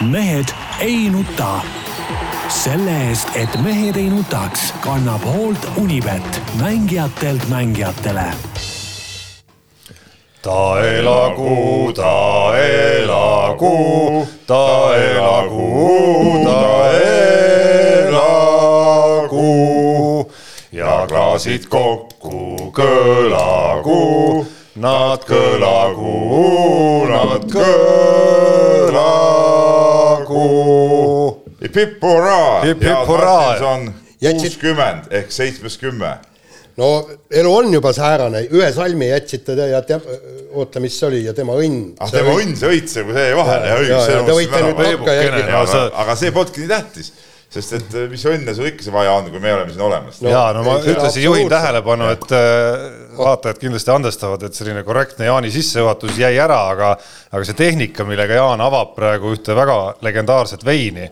mehed ei nuta. selle eest, et mehed ei nutaks, kannab hoolt Unibet, mängijatelt mängijatele. ta elagu, ta elagu, ta elagu, ta elagu ja klaasid kokku kõlagu, nad kõlagu, nad kõlagu. Hip-hip hurraa. Hip-hip hurraa. on kuuskümmend ehk seitsmes kümme. no elu on juba säärane, ühe salmi jätsite te ja te, oota, mis see oli ja tema õnn. ah tema õnn, see õitse, kui see jäi vahele õigus. aga see polnudki nii tähtis, sest et eh, mis õnne sul ikka see vaja on, kui me oleme siin olemas No. ja no ma ühtlasi juhin tähelepanu, et äh, vaatajad kindlasti andestavad, et selline korrektne Jaani sissejuhatus jäi ära, aga, aga see tehnika, millega Jaan avab praegu ühte väga legendaarset veini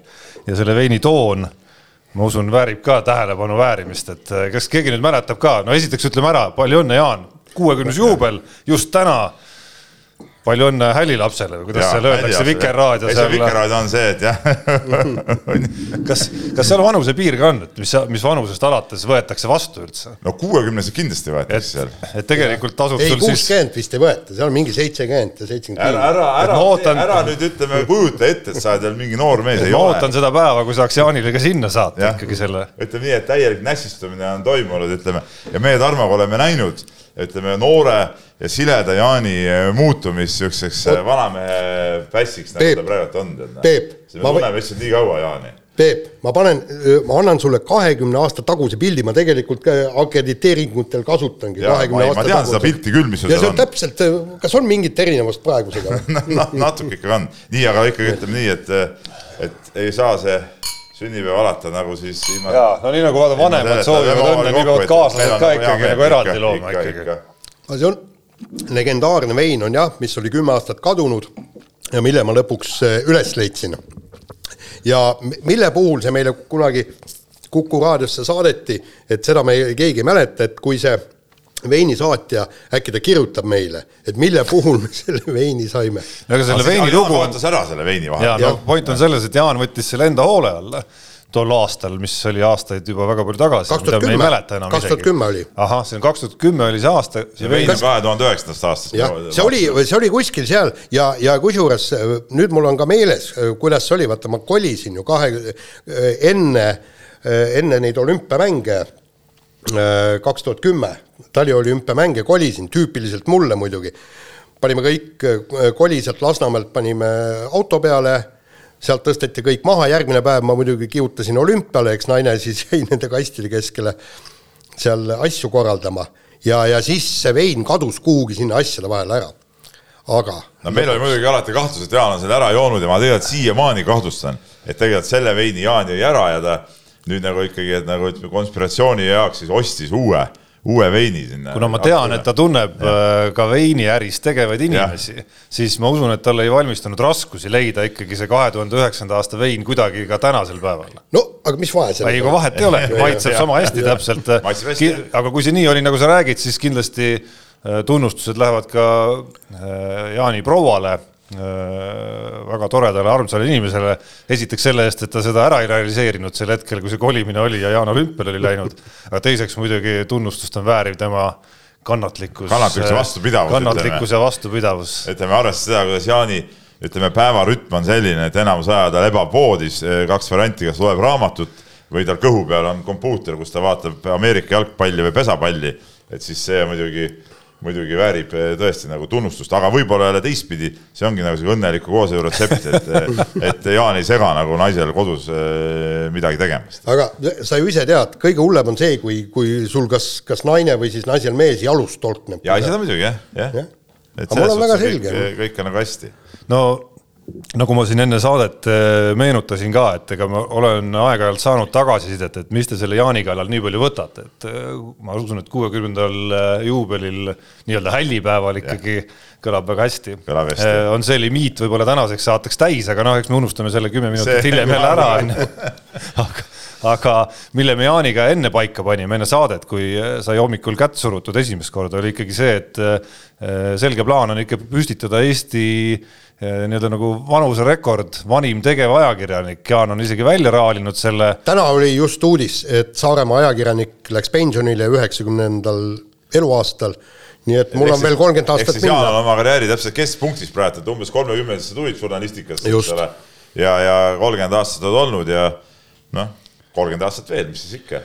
ja selle veini toon, ma usun, väärib ka tähelepanu väärimist, et äh, kas keegi nüüd mäletab ka, no esiteks ütleme ära, palju õnne, Jaan, kuuekümnes juubel just täna. Palju õnne hälilapsele või kuidas seal öeldakse, Vikerraadio ei, see. Vikerraadio on see, et jah kas, kas seal vanusepiir ka on, et mis, mis vanusest alates võetakse vastu üldse? no kuuekümnesed kindlasti et võetakse seal., et tegelikult tasub ei, sul siis kuuskümmend vist ei võeta, seal on mingi seitsekümmend ja seitsekümmend ära, ära, Et ära ootan- ära nüüd ütleme, kujuta ette, et sa oled veel mingi noor mees, ei ma ole ootan. seda päeva, kui saaks Jaanile ka sinna saata Jah. ikkagi selle. ütleme nii, et täielik nässistumine on toimunud, ütleme ja meie Tarmoga oleme näinud, ütleme noore ja sileda Jaani eh, muutumist siukseks eh, vanamehe pässiks, nagu ta praegu on. Peep, me ma tunneme lihtsalt nii kaua Jaani. Peep, ma panen, ma annan sulle kahekümne aasta taguse pildi, ma tegelikult akrediteeringutel kasutangi kahekümne ma- ma aasta tean seda pilti küll, mis sul seal see on täpselt, kas on mingit erinevust praegusega? natuke ikkagi on, nii, aga ikkagi ütleme nii, et, et ei saa see sünnipäev alata nagu siis ilma. ja no nii nagu vaata vanemad soovivad õnne, nii peavad kaaslased ka ikkagi nagu eraldi looma ikkagi. aga see on legendaarne vein on jah, mis oli kümme aastat kadunud ja mille ma lõpuks eh, üles leidsin. ja mille puhul see meile kunagi Kuku raadiosse saadeti, et seda me ei- keegi ei mäleta, et kui see veinisaatja, äkki ta kirjutab meile, et mille puhul me selle veini saime. no aga selle veini lugu on, ootas ära selle veini ja vahel. no point on selles, et Jaan võttis selle enda hoole alla tol aastal, mis oli aastaid juba väga palju tagasi. 2010. 2010 oli. ahah, see on kaks tuhat kümme oli see aasta, see vein on kahe tuhande üheksandast aastast. jah, see oli, see oli kuskil seal ja, ja kusjuures äh, nüüd mul on ka meeles, kuidas see oli, vaata ma kolisin ju kahe, enne, enne neid olümpiamänge kaks tuhat kümme, taliolümpiamänge kolisin, tüüpiliselt mulle muidugi. panime kõik äh, kolised Lasnamäelt panime auto peale, sealt tõsteti kõik maha, järgmine päev ma muidugi kihutasin olümpiale, eks naine siis jäi nende kastide keskele seal asju korraldama. Ja, ja siis see vein kadus kuhugi sinna asjade vahele ära. aga no meil oli muidugi alati kahtlus, et Jaan on selle ära joonud ja ma tegelikult siiamaani kahtlustan, et tegelikult selle veini Jaan jõi ära ja ta nüüd nagu ikkagi, et nagu ütleme konspiratsiooni jaoks siis ostis uue, uue veini sinna. kuna ma tean, et ta tunneb äh, ka veiniäris tegevaid inimesi, siis ma usun, et tal ei valmistunud raskusi leida ikkagi see kahe tuhande üheksanda aasta vein kuidagi ka tänasel päeval. no aga mis vahe ei, ega vahet ei ole, maitseb sama hästi täpselt. Hästi, jah. aga kui see nii oli, nagu sa räägid, siis kindlasti äh, tunnustused lähevad ka äh, Jaani prouale, väga toredale, armsale inimesele. esiteks selle eest, et ta seda ära ei realiseerinud sel hetkel, kui see kolimine oli ja Jaan olümpiale oli läinud. aga teiseks muidugi tunnustust on vääriv tema kannatlikkus. Kannatlikkus ja vastupidavus, kannatlikkus ja vastupidavus. ütleme arvestades seda, kuidas Jaani ütleme, päevarütm on selline, et enamus aja ta lebab voodis, kaks varianti, kas loeb raamatut või tal kõhu peal on kompuuter, kus ta vaatab Ameerika jalgpalli või pesapalli, et siis see muidugi, muidugi väärib eh, tõesti nagu tunnustust, aga võib-olla jälle teistpidi, see ongi nagu see õnneliku kooselu retsept, et, et Jaan ei sega nagu naisel kodus eh, midagi tegemast. aga sa ju ise tead, kõige hullem on see, kui, kui sul kas, kas naine või siis naisel mees jalust torkneb. ja ei, seda muidugi jah, jah Jah. et selles väga suhtes selge. kõik, kõik on nagu hästi. no nagu ma siin enne saadet eh, meenutasin ka, et ega ma olen aeg-ajalt saanud tagasisidet, et mis te selle Jaani kallal nii palju võtate, et eh, ma usun, et kuuekümnendal juubelil nii-öelda hällipäeval ikkagi kõlab väga hästi. On see limiit võib-olla tänaseks saateks täis, aga noh, eks me unustame selle kümme minutit hiljem jälle ära, onju. aga mille me Jaaniga enne paika panime, enne saadet, kui sai hommikul kätt surutud esimest korda, oli ikkagi see, et selge plaan on ikka püstitada Eesti nii-öelda nagu vanuserekord, vanim tegevajakirjanik, Jaan on isegi välja raalinud selle. täna oli just uudis, et Saaremaa ajakirjanik läks pensionile üheksakümnendal eluaastal nii et mul on veel kolmkümmend aastat minna. Jaan on oma karjääri täpselt keskpunktis praegu, et umbes kolmekümnendasse tulid žurnalistikasse, eks ole. ja, ja kolmkümmend aastat oled olnud ja noh, kolmkümmend aastat veel, mis siis ikka.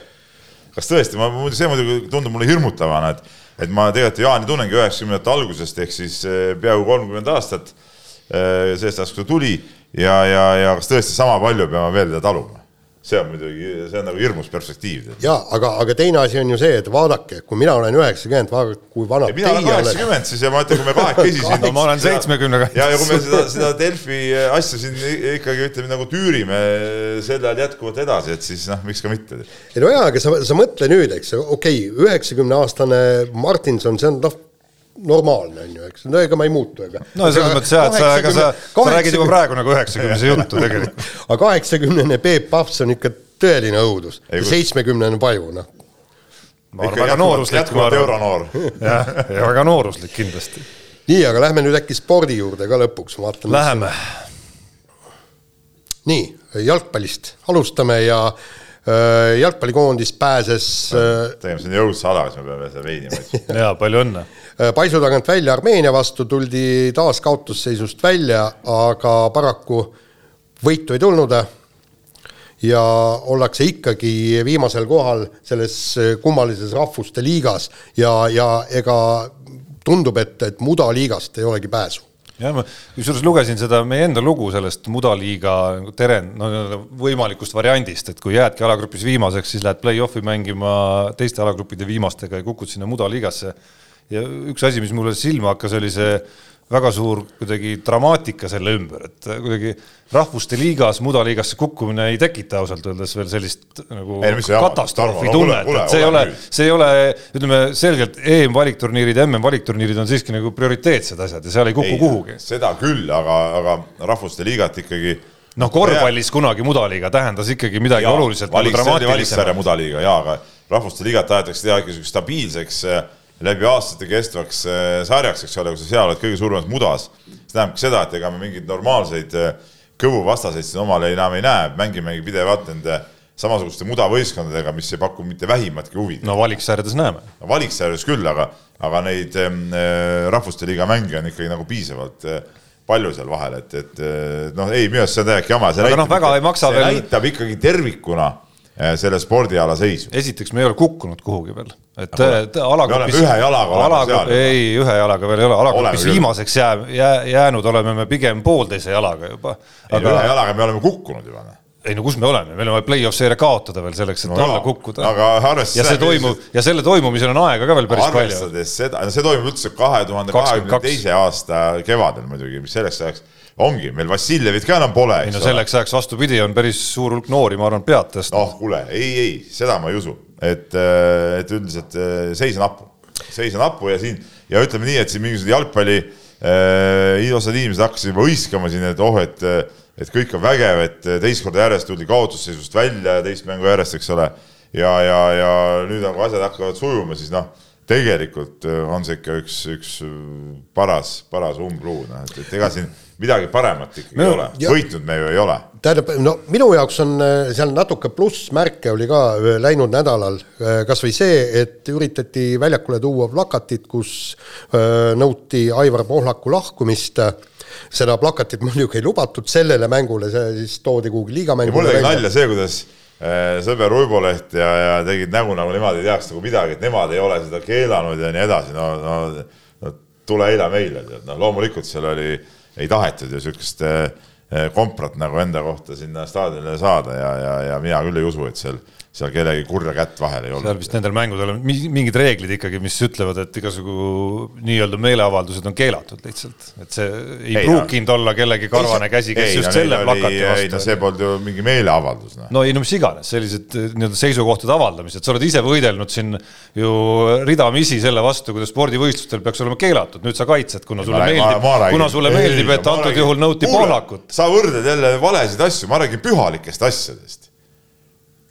kas tõesti, ma, see muidugi tundub mulle hirmutavana, et, et ma tegelikult Jaani tunnengi üheksakümnendate algusest ehk siis eh, peaaegu kolmkümmend aastat eh, sellest ajast, kui ta tuli ja, ja, ja kas tõesti sama palju peame veel teda taluma? see on muidugi, see on nagu hirmus perspektiiv. jaa, aga, aga teine asi on ju see, et vaadake, kui mina olen üheksakümmend, vaadake, kui vana mina olen kaheksakümmend siis ja ma ütlen, kui me kahekesi siin no ma olen seitsmekümnega. ja, ja kui me seda, seda Delfi asja siin ikkagi ütleme nagu tüürime sel ajal jätkuvalt edasi, et siis noh, miks ka mitte. ei no jaa, aga sa, sa mõtle nüüd, eks, okei okay,, üheksakümne aastane Martinson, see on noh, normaalne on ju, eks, no ega ma ei muutu, ega. no selles mõttes jah, et sa, ega sa, sa räägid juba praegu nagu üheksakümnese juttu tegelikult. aga kaheksakümnene Peep Pahvs on ikka tõeline õudus, seitsmekümnene Paju, noh. ma arvan, väga nooruslik. jätkuvalt euronoor. jah, ja väga nooruslik kindlasti. nii, aga lähme nüüd äkki spordi juurde ka lõpuks, vaatame. Läheme. nii, jalgpallist alustame ja äh, jalgpallikoondis pääses äh,. teeme siin jõudsa ala, siis me peame seda veini maitsma. jaa, palju õnne Äh, paisu tagant välja Armeenia vastu, tuldi taas kaotusseisust välja, aga paraku võitu ei tulnud. ja ollakse ikkagi viimasel kohal selles kummalises rahvuste liigas ja, ja ega tundub, et, et mudaliigast ei olegi pääsu jah, ma kusjuures lugesin seda meie enda lugu sellest mudaliiga teren-, no võimalikust variandist, et kui jäädki alagrupis viimaseks, siis lähed play-off'i mängima teiste alagruppide viimastega ja kukud sinna mudaliigasse ja üks asi, mis mulle silma hakkas, oli see väga suur kuidagi dramaatika selle ümber, et kuidagi rahvuste liigas mudaliigasse kukkumine ei tekita ausalt öeldes veel sellist nagu ei, katastroofi tunnet, et see ei ole, see ei ole, ütleme selgelt EM-valikturniirid, MM-valikturniirid on siiski nagu prioriteetsed asjad ja seal ei kuku ei, kuhugi. seda küll, aga, aga rahvuste liigat ikkagi noh, korvpallis kunagi mudaliiga tähendas ikkagi midagi jaa, oluliselt valik, nagu dramaatilisemat. mudaliiga jaa, aga rahvuste liigat tahetakse teha ikka stabiilseks äh, läbi aastate kestvaks äh, sarjaks, eks ole, kui sa seal oled kõige suuremas mudas, see tähendabki seda, et ega me mingeid normaalseid äh, kõvu vastaseid siin omale enam ei näe, mängimegi pidevalt nende samasuguste mudavõistkondadega, mis ei paku mitte vähimatki huvi. no valiksarjades näeme. no valiksarjades küll, aga, aga neid ähm, äh, rahvuste liiga mänge on ikkagi nagu piisavalt äh, palju seal vahel, et, et noh, ei, minu arust see on täiesti jama. aga noh, väga ei maksa veel. näitab ikkagi tervikuna selle spordiala seisu. esiteks, me ei ole kukkunud kuhugi veel, et alagrupis. ühe jalaga oleme seal. ei, ühe jalaga veel ei ole, alagrupis viimaseks jää, jää, jäänud oleme me pigem poolteise jalaga juba. aga ühe jalaga me oleme kukkunud juba. Noh. ei no kus me oleme, meil on vaja play-off seeria kaotada veel selleks, et no, alla kukkuda. aga arvestades. ja see toimub ja selle toimumisel on aega ka veel päris palju. arvestades seda, see toimub üldse kahe tuhande kahekümne teise aasta kevadel muidugi, mis selleks ajaks ongi, meil Vassiljevit ka enam pole. ei no selleks ajaks vastupidi, on päris suur hulk noori, ma arvan, pead tõsta. noh, kuule, ei, ei, seda ma ei usu, et, äh, et üldiselt äh, seis on hapu, seis on hapu ja siin ja ütleme nii, et siin mingisugused jalgpalli äh, osad inimesed hakkasid juba hõiskama siin, et oh, et, et kõik on vägev, et teist korda järjest tuldi kaotusseisust välja teist mängu järjest, eks ole. ja, ja, ja nüüd nagu asjad hakkavad sujuma, siis noh tegelikult on see ikka üks, üks paras, paras umbluu, noh, et, et ega siin midagi paremat ikkagi no, ei ole, võitnud me ju ei ole. tähendab, no minu jaoks on äh, seal natuke plussmärke oli ka äh, läinud nädalal, äh, kas või see, et üritati väljakule tuua plakatit, kus nõuti Aivar Pohlaku lahkumist. Seda plakatit muidugi ei lubatud sellele mängule, see siis toodi kuhugi liigamängule. mul tegi nalja see, kuidas sõber Uiboleht ja, ja tegid nägu, nagu nemad ei teaks nagu midagi, et nemad ei ole seda keelanud ja nii edasi, no, no, no tule eile meile, tead, noh loomulikult seal oli äh, ei tahetud ju sihukest eh, eh, komprat nagu enda kohta sinna staadionile saada ja, ja, ja mina küll ei usu, et seal seal kellegi kurja kätt vahel ei olnud. seal vist nendel mängudel on mingid reeglid ikkagi, mis ütlevad, et igasugu nii-öelda meeleavaldused on keelatud lihtsalt, et see ei, ei pruukinud no. olla kellegi karvane ei, käsi, kes ei, just no, selle plakati vastu. ei no see polnud ju mingi meeleavaldus no.. no ei no mis iganes, sellised eh, nii-öelda seisukohtade avaldamised, sa oled ise võidelnud siin ju ridamisi selle vastu, kuidas spordivõistlustel peaks olema keelatud, nüüd sa kaitsed, kuna sulle ma, meeldib, kuna sulle meeldib, et antud juhul nõuti Pohlakut. sa võrdled jälle valesid asju, ma räägin pühalikest asjadest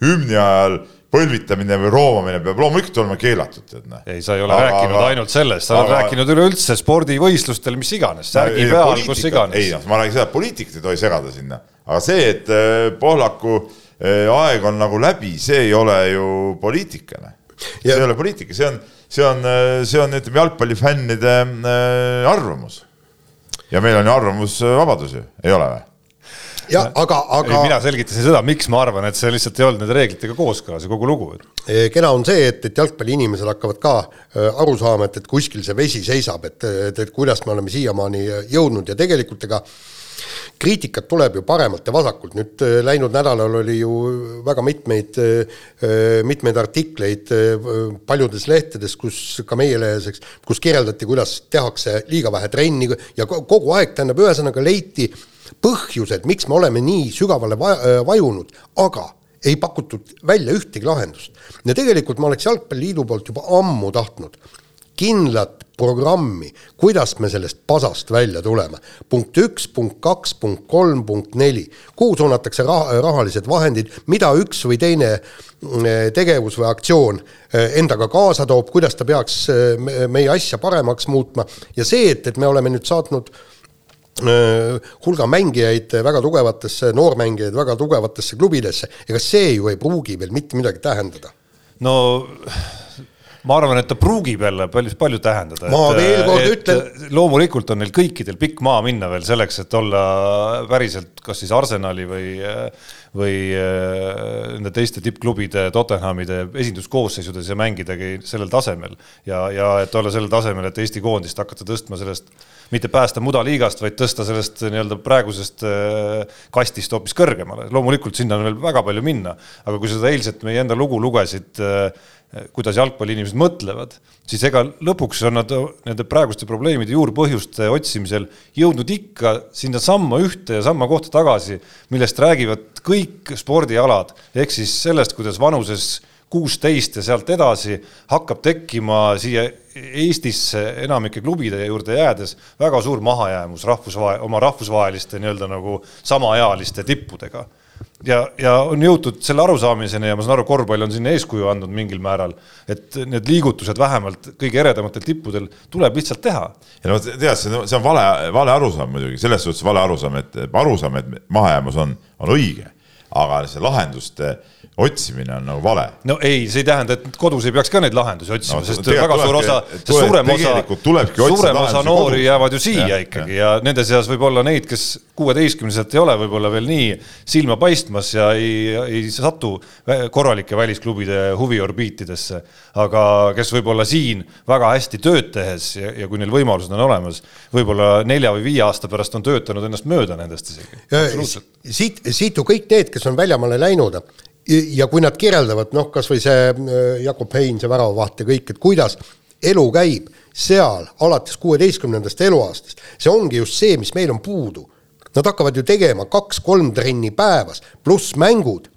hümni ajal põlvitamine või roomamine peab loomulikult olema keelatud, tead noh. ei, sa ei ole aga, rääkinud aga, ainult sellest, sa oled rääkinud üleüldse spordivõistlustel, mis iganes, särgi no, peal, kus iganes. ei noh, ma räägin seda, et poliitikat ei tohi segada sinna, aga see, et äh, Pohlaku äh, aeg on nagu läbi, see ei ole ju poliitika, noh. see ei ole poliitika, see on, see on, äh, see on, ütleme, jalgpallifännide arvamus. ja meil on ju arvamusvabadus ju, ei ole või? Jah, aga, aga. mina selgitasin seda, miks ma arvan, et see lihtsalt ei olnud nende reeglitega kooskõlas ja kogu lugu. kena on see, et, et jalgpalliinimesed hakkavad ka äh, aru saama, et, et kuskil see vesi seisab, et, et, et kuidas me oleme siiamaani jõudnud ja tegelikult ega kriitikat tuleb ju paremalt ja vasakult, nüüd läinud nädalal oli ju väga mitmeid, mitmeid artikleid paljudes lehtedes, kus ka meie lehes, eks, kus kirjeldati, kuidas tehakse liiga vähe trenni ja kogu aeg, tähendab, ühesõnaga leiti põhjused, miks me oleme nii sügavale äh, vajunud, aga ei pakutud välja ühtegi lahendust. ja tegelikult ma oleks Jalgpalliliidu poolt juba ammu tahtnud kindlat programmi, kuidas me sellest pasast välja tuleme. punkt üks, punkt kaks, punkt kolm, punkt neli, kuhu suunatakse raha, rahalised vahendid, mida üks või teine äh, tegevus või aktsioon äh, endaga kaasa toob, kuidas ta peaks meie asja paremaks muutma ja see, et, et me oleme nüüd saatnud Äh, hulga mängijaid väga tugevatesse, noormängijaid väga tugevatesse klubidesse, ega see ju ei pruugi veel mitte midagi tähendada. no ma arvan, et ta pruugib jälle palju, palju tähendada. ma et, veel kord ütlen. loomulikult on neil kõikidel pikk maa minna veel selleks, et olla päriselt kas siis Arsenali või, või äh, nende teiste tippklubide, Tottenhamide esinduskoosseisudes ja mängidagi sellel tasemel. ja, ja et olla sellel tasemel, et Eesti koondist hakata tõstma sellest mitte päästa mudaliigast, vaid tõsta sellest nii-öelda praegusest äh, kastist hoopis kõrgemale. loomulikult sinna on veel väga palju minna, aga kui sa seda eilset meie enda lugu lugesid, äh, kuidas jalgpalliinimesed mõtlevad, siis ega lõpuks on nad nende praeguste probleemide juurpõhjuste otsimisel jõudnud ikka sinnasamma ühte ja samma kohta tagasi, millest räägivad kõik spordialad, ehk siis sellest, kuidas vanuses kuusteist ja sealt edasi hakkab tekkima siia Eestisse enamike klubide juurde jäädes väga suur mahajäämus rahvusvahe-, oma rahvusvaheliste nii-öelda nagu samaealiste tippudega. ja, ja on jõutud selle arusaamiseni ja ma saan aru, korvpall on sinna eeskuju andnud mingil määral, et need liigutused vähemalt kõige eredamatel tippudel tuleb lihtsalt teha. ja no tead, see on, vale, vale arusaam muidugi, selles suhtes vale arusaam, et arusaam, et mahajäämus on, on õige, aga see lahenduste otsimine on nagu vale. no ei, see ei tähenda, et kodus ei peaks ka neid lahendusi otsima no,, sest väga suur osa, suurem osa, suurem osa noori kodus. jäävad ju siia ja, ikkagi ja. ja nende seas võib olla neid, kes kuueteistkümneselt ei ole võib-olla veel nii silma paistmas ja ei, ei satu korralike välisklubide huviorbiitidesse. aga kes võib-olla siin väga hästi tööd tehes ja, ja kui neil võimalused on olemas, võib-olla nelja või viie aasta pärast on töötanud ennast mööda nendest isegi. siit, siit ju kõik need, kes on väljamaale läinud ja kui nad kirjeldavad, noh, kas või see äh, Jakob Hein, see väravavaht ja kõik, et kuidas elu käib seal alates kuueteistkümnendast eluaastast, see ongi just see, mis meil on puudu. Nad hakkavad ju tegema kaks-kolm trenni päevas, pluss mängud.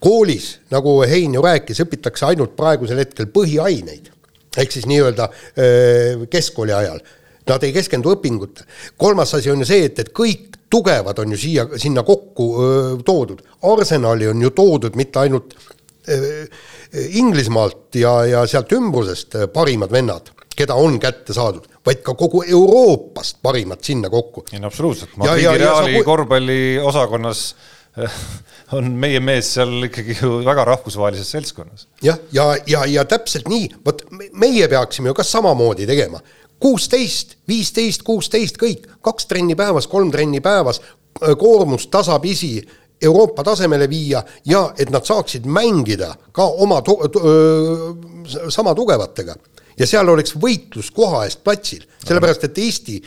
koolis, nagu Hein ju rääkis, õpitakse ainult praegusel hetkel põhiaineid, ehk siis nii-öelda äh, keskkooli ajal. Nad ei keskendu õpingute. kolmas asi on ju see, et, et kõik tugevad on ju siia, sinna kokku öö, toodud. Arsenali on ju toodud mitte ainult öö, Inglismaalt ja, ja sealt ümbrusest parimad vennad, keda on kätte saadud, vaid ka kogu Euroopast parimad sinna kokku. ei no absoluutselt, Madridi Reali sa... korvpalliosakonnas on meie mees seal ikkagi ju väga rahvusvahelises seltskonnas. jah, ja, ja, ja, ja täpselt nii, vot meie peaksime ju ka samamoodi tegema kuusteist, viisteist, kuusteist, kõik, kaks trenni päevas, kolm trenni päevas, koormust tasapisi Euroopa tasemele viia ja et nad saaksid mängida ka oma tu sama tugevatega. ja seal oleks võitlus koha eest platsil, sellepärast et Eesti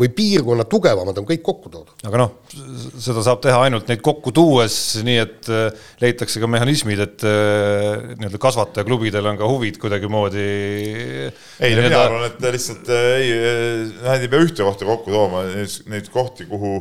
või piirkonna tugevamad on kõik kokku toodud. aga noh, seda saab teha ainult neid kokku tuues, nii et äh, leitakse ka mehhanismid, et äh, nii-öelda kasvatajaklubidel on ka huvid kuidagimoodi. ei no mina arvan, et lihtsalt äh, ei, nad ei pea ühte kohta kokku tooma, neid kohti, kuhu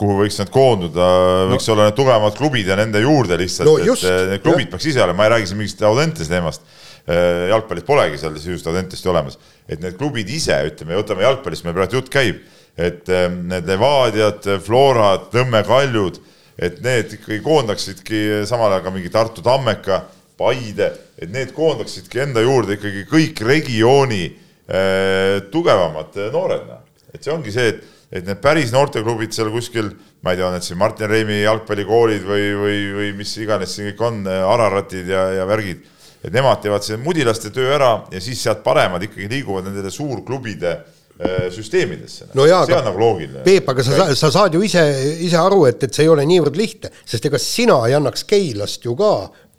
kuhu võiks nad koonduda, võiks no. olla need tugevamad klubid ja nende juurde lihtsalt no, et need klubid peaks ise olema, ma ei räägi siin mingist Audentese teemast Äh, jalgpallis polegi seal sisuliselt Audentest olemas, et need klubid ise, ütleme, võtame jalgpallist, meil praegu jutt käib, et ähm, need Levadiad, Florad, Nõmme Kaljud, et need ikkagi koondaksidki samal ajal ka mingi Tartu Tammeka Paide, et need koondaksidki enda juurde ikkagi kõik regiooni äh, tugevamad noored. noh. et see ongi see, et, et need päris noorteklubid seal kuskil, ma ei tea, on need siin Martin Reimi jalgpallikoolid või, või, või mis iganes siin kõik on, Araratid ja, ja värgid, et nemad teevad selle mudilaste töö ära ja siis sealt paremad ikkagi liiguvad nendele suurklubide Äh, süsteemidesse. no jaa, on nagu loogiline. Peep, aga sa, sa saad ju ise, ise aru, et, et see ei ole niivõrd lihtne, sest ega sina ei annaks Keilast ju ka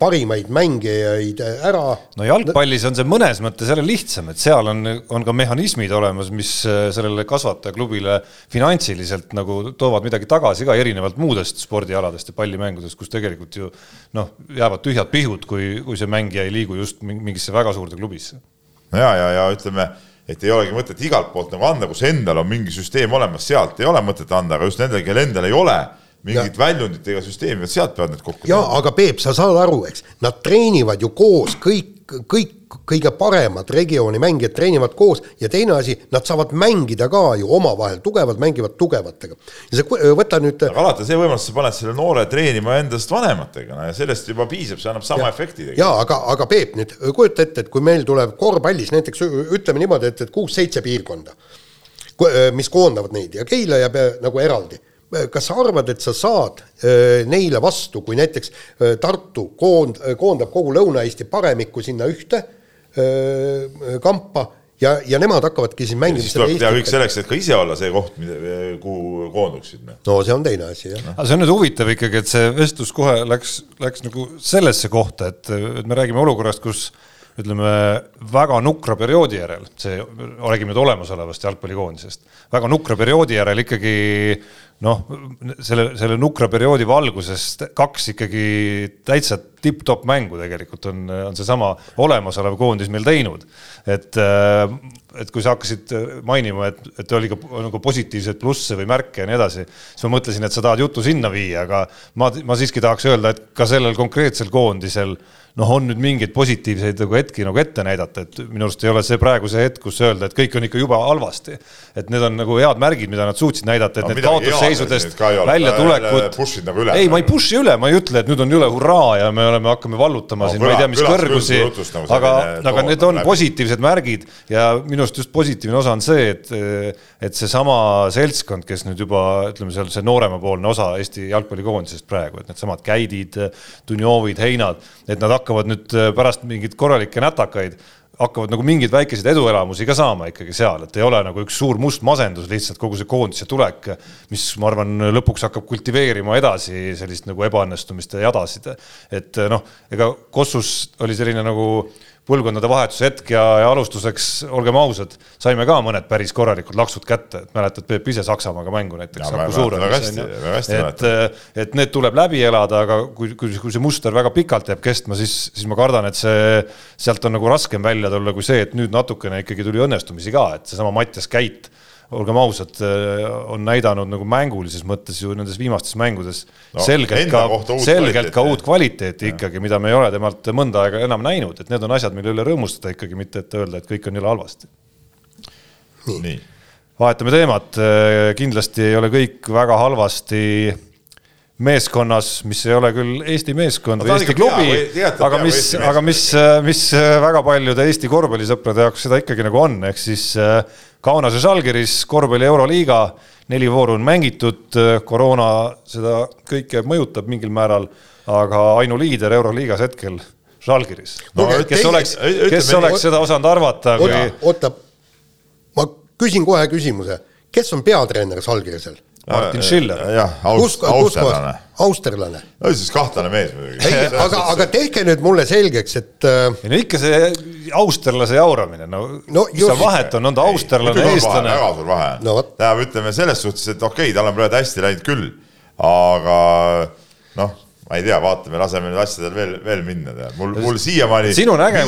parimaid mängijaid ära. no jalgpallis on see mõnes mõttes jälle lihtsam, et seal on, on ka mehhanismid olemas, mis äh, sellele kasvatajaklubile finantsiliselt nagu toovad midagi tagasi ka erinevalt muudest spordialadest ja pallimängudest, kus tegelikult ju noh, jäävad tühjad pihud, kui, kui see mängija ei liigu just mingisse väga suurde klubisse. ja, ja, ja ütleme et ei olegi mõtet igalt poolt nagu anda, kus endal on mingi süsteem olemas, sealt ei ole mõtet anda, aga just nendel, kellel endal ei ole mingit väljundit ega süsteemi, sealt peavad need kokku. jaa, aga Peep, sa saad aru, eks, nad treenivad ju koos kõik, kõik kõige paremad regiooni mängijad treenivad koos ja teine asi, nad saavad mängida ka ju omavahel, tugevad mängivad tugevatega. ja see, võta nüüd. aga alati see võimalus, sa paned selle noore treenima endast vanematega, no ja sellest juba piisab, see annab sama ja, efekti. jaa, aga, aga Peep nüüd kujuta ette, et kui meil tuleb korvpallis näiteks ütleme niimoodi, et, et kuus-seitse piirkonda, mis koondavad neid ja Keila jääb nagu eraldi kas sa arvad, et sa saad äh, neile vastu, kui näiteks äh, Tartu koond-, koondab kogu Lõuna-Eesti paremikku sinna ühte äh, kampa ja, ja nemad hakkavadki siis mängima siis tuleb teha kõik selleks, et ka ise olla see koht, kuhu koonduksid. Noh. no see on teine asi, jah. aga see on nüüd huvitav ikkagi, et see vestlus kohe läks, läks nagu sellesse kohta, et, et me räägime olukorrast, kus ütleme, väga nukra perioodi järel, see, räägime nüüd olemasolevast jalgpallikoondisest, väga nukra perioodi järel ikkagi noh, selle, selle nukra perioodi valguses kaks ikkagi täitsa tipp-topp mängu tegelikult on, on seesama olemasolev koondis meil teinud. et, et kui sa hakkasid mainima, et, et oli ka nagu positiivseid plusse või märke ja nii edasi, siis ma mõtlesin, et sa tahad jutu sinna viia, aga ma, ma siiski tahaks öelda, et ka sellel konkreetsel koondisel noh, on nüüd mingeid positiivseid nagu hetki nagu ette näidata, et minu arust ei ole see praegu see hetk, kus öelda, et kõik on ikka jube halvasti. et need on nagu head märgid, mida nad suutsid näidata, et no, need kaotusseisudest väljatulekud. Nagu ei, ma ei push'i üle, ma ei ütle, et nüüd on üle hurraa ja me oleme, hakkame vallutama no, siin, ma ei tea, mis kõrgusi, nagu aga, aga need on positiivsed märgid ja minu arust just positiivne osa on see, et, et seesama seltskond, kes nüüd juba ütleme seal see nooremapoolne osa Eesti jalgpallikoondisest praegu, et needsamad Käidid, Dunjovid, Heinad, et nad hakkavad nüüd pärast mingeid korralikke nätakaid, hakkavad nagu mingeid väikeseid eduelamusi ka saama ikkagi seal, et ei ole nagu üks suur must masendus lihtsalt kogu see koondise tulek, mis ma arvan, lõpuks hakkab kultiveerima edasi sellist nagu ebaõnnestumiste jadasid. et noh, ega Kossus oli selline nagu põlvkondade vahetuse hetk ja, ja alustuseks, olgem ausad, saime ka mõned päris korralikud laksud kätte, et mäletad, Peep ise Saksamaaga mängu näiteks. et, et need tuleb läbi elada, aga kui, kui, kui see muster väga pikalt jääb kestma, siis, siis ma kardan, et see, sealt on nagu raskem välja tulla kui see, et nüüd natukene ikkagi tuli õnnestumisi ka, et seesama Mattias Käit olgem ausad, äh, on näidanud nagu mängulises mõttes ju nendes viimastes mängudes no, selgelt ka, selgelt ka uut kvaliteeti ja. ikkagi, mida me ei ole temalt mõnda aega enam näinud, et need on asjad, mille üle rõõmustada ikkagi, mitte et öelda, et kõik on jälle halvasti. nii. vahetame teemat, äh, kindlasti ei ole kõik väga halvasti meeskonnas, mis ei ole küll Eesti meeskond või Eesti klubi, aga mis, aga mis, mis väga paljude Eesti korvpallisõprade jaoks seda ikkagi nagu on, ehk siis äh, Kaunas ja Žalgiris korvpalli Euroliiga, neli vooru on mängitud, koroona seda kõike mõjutab mingil määral, aga ainuliider Euroliigas hetkel Žalgiris no,. kes oleks, kes oleks seda osanud arvata, kui oota, ma küsin kohe küsimuse, kes on peatreener Žalgirisel? Martin Schiller. jah, aust-, austerlane. austerlane. no siis kahtlane mees muidugi. aga, aga tehke nüüd mulle selgeks, et äh.... ei no ikka see austerlase jauramine, no, no mis seal vahet on, on ta austerlane, eestlane? väga suur vahe on no,. tähendab, ütleme selles suhtes, et okei okay,, tal on praegu hästi läinud küll, aga noh ma ei tea, vaatame, laseme nüüd asjadel veel, veel minna, tead, mul, mul siiamaani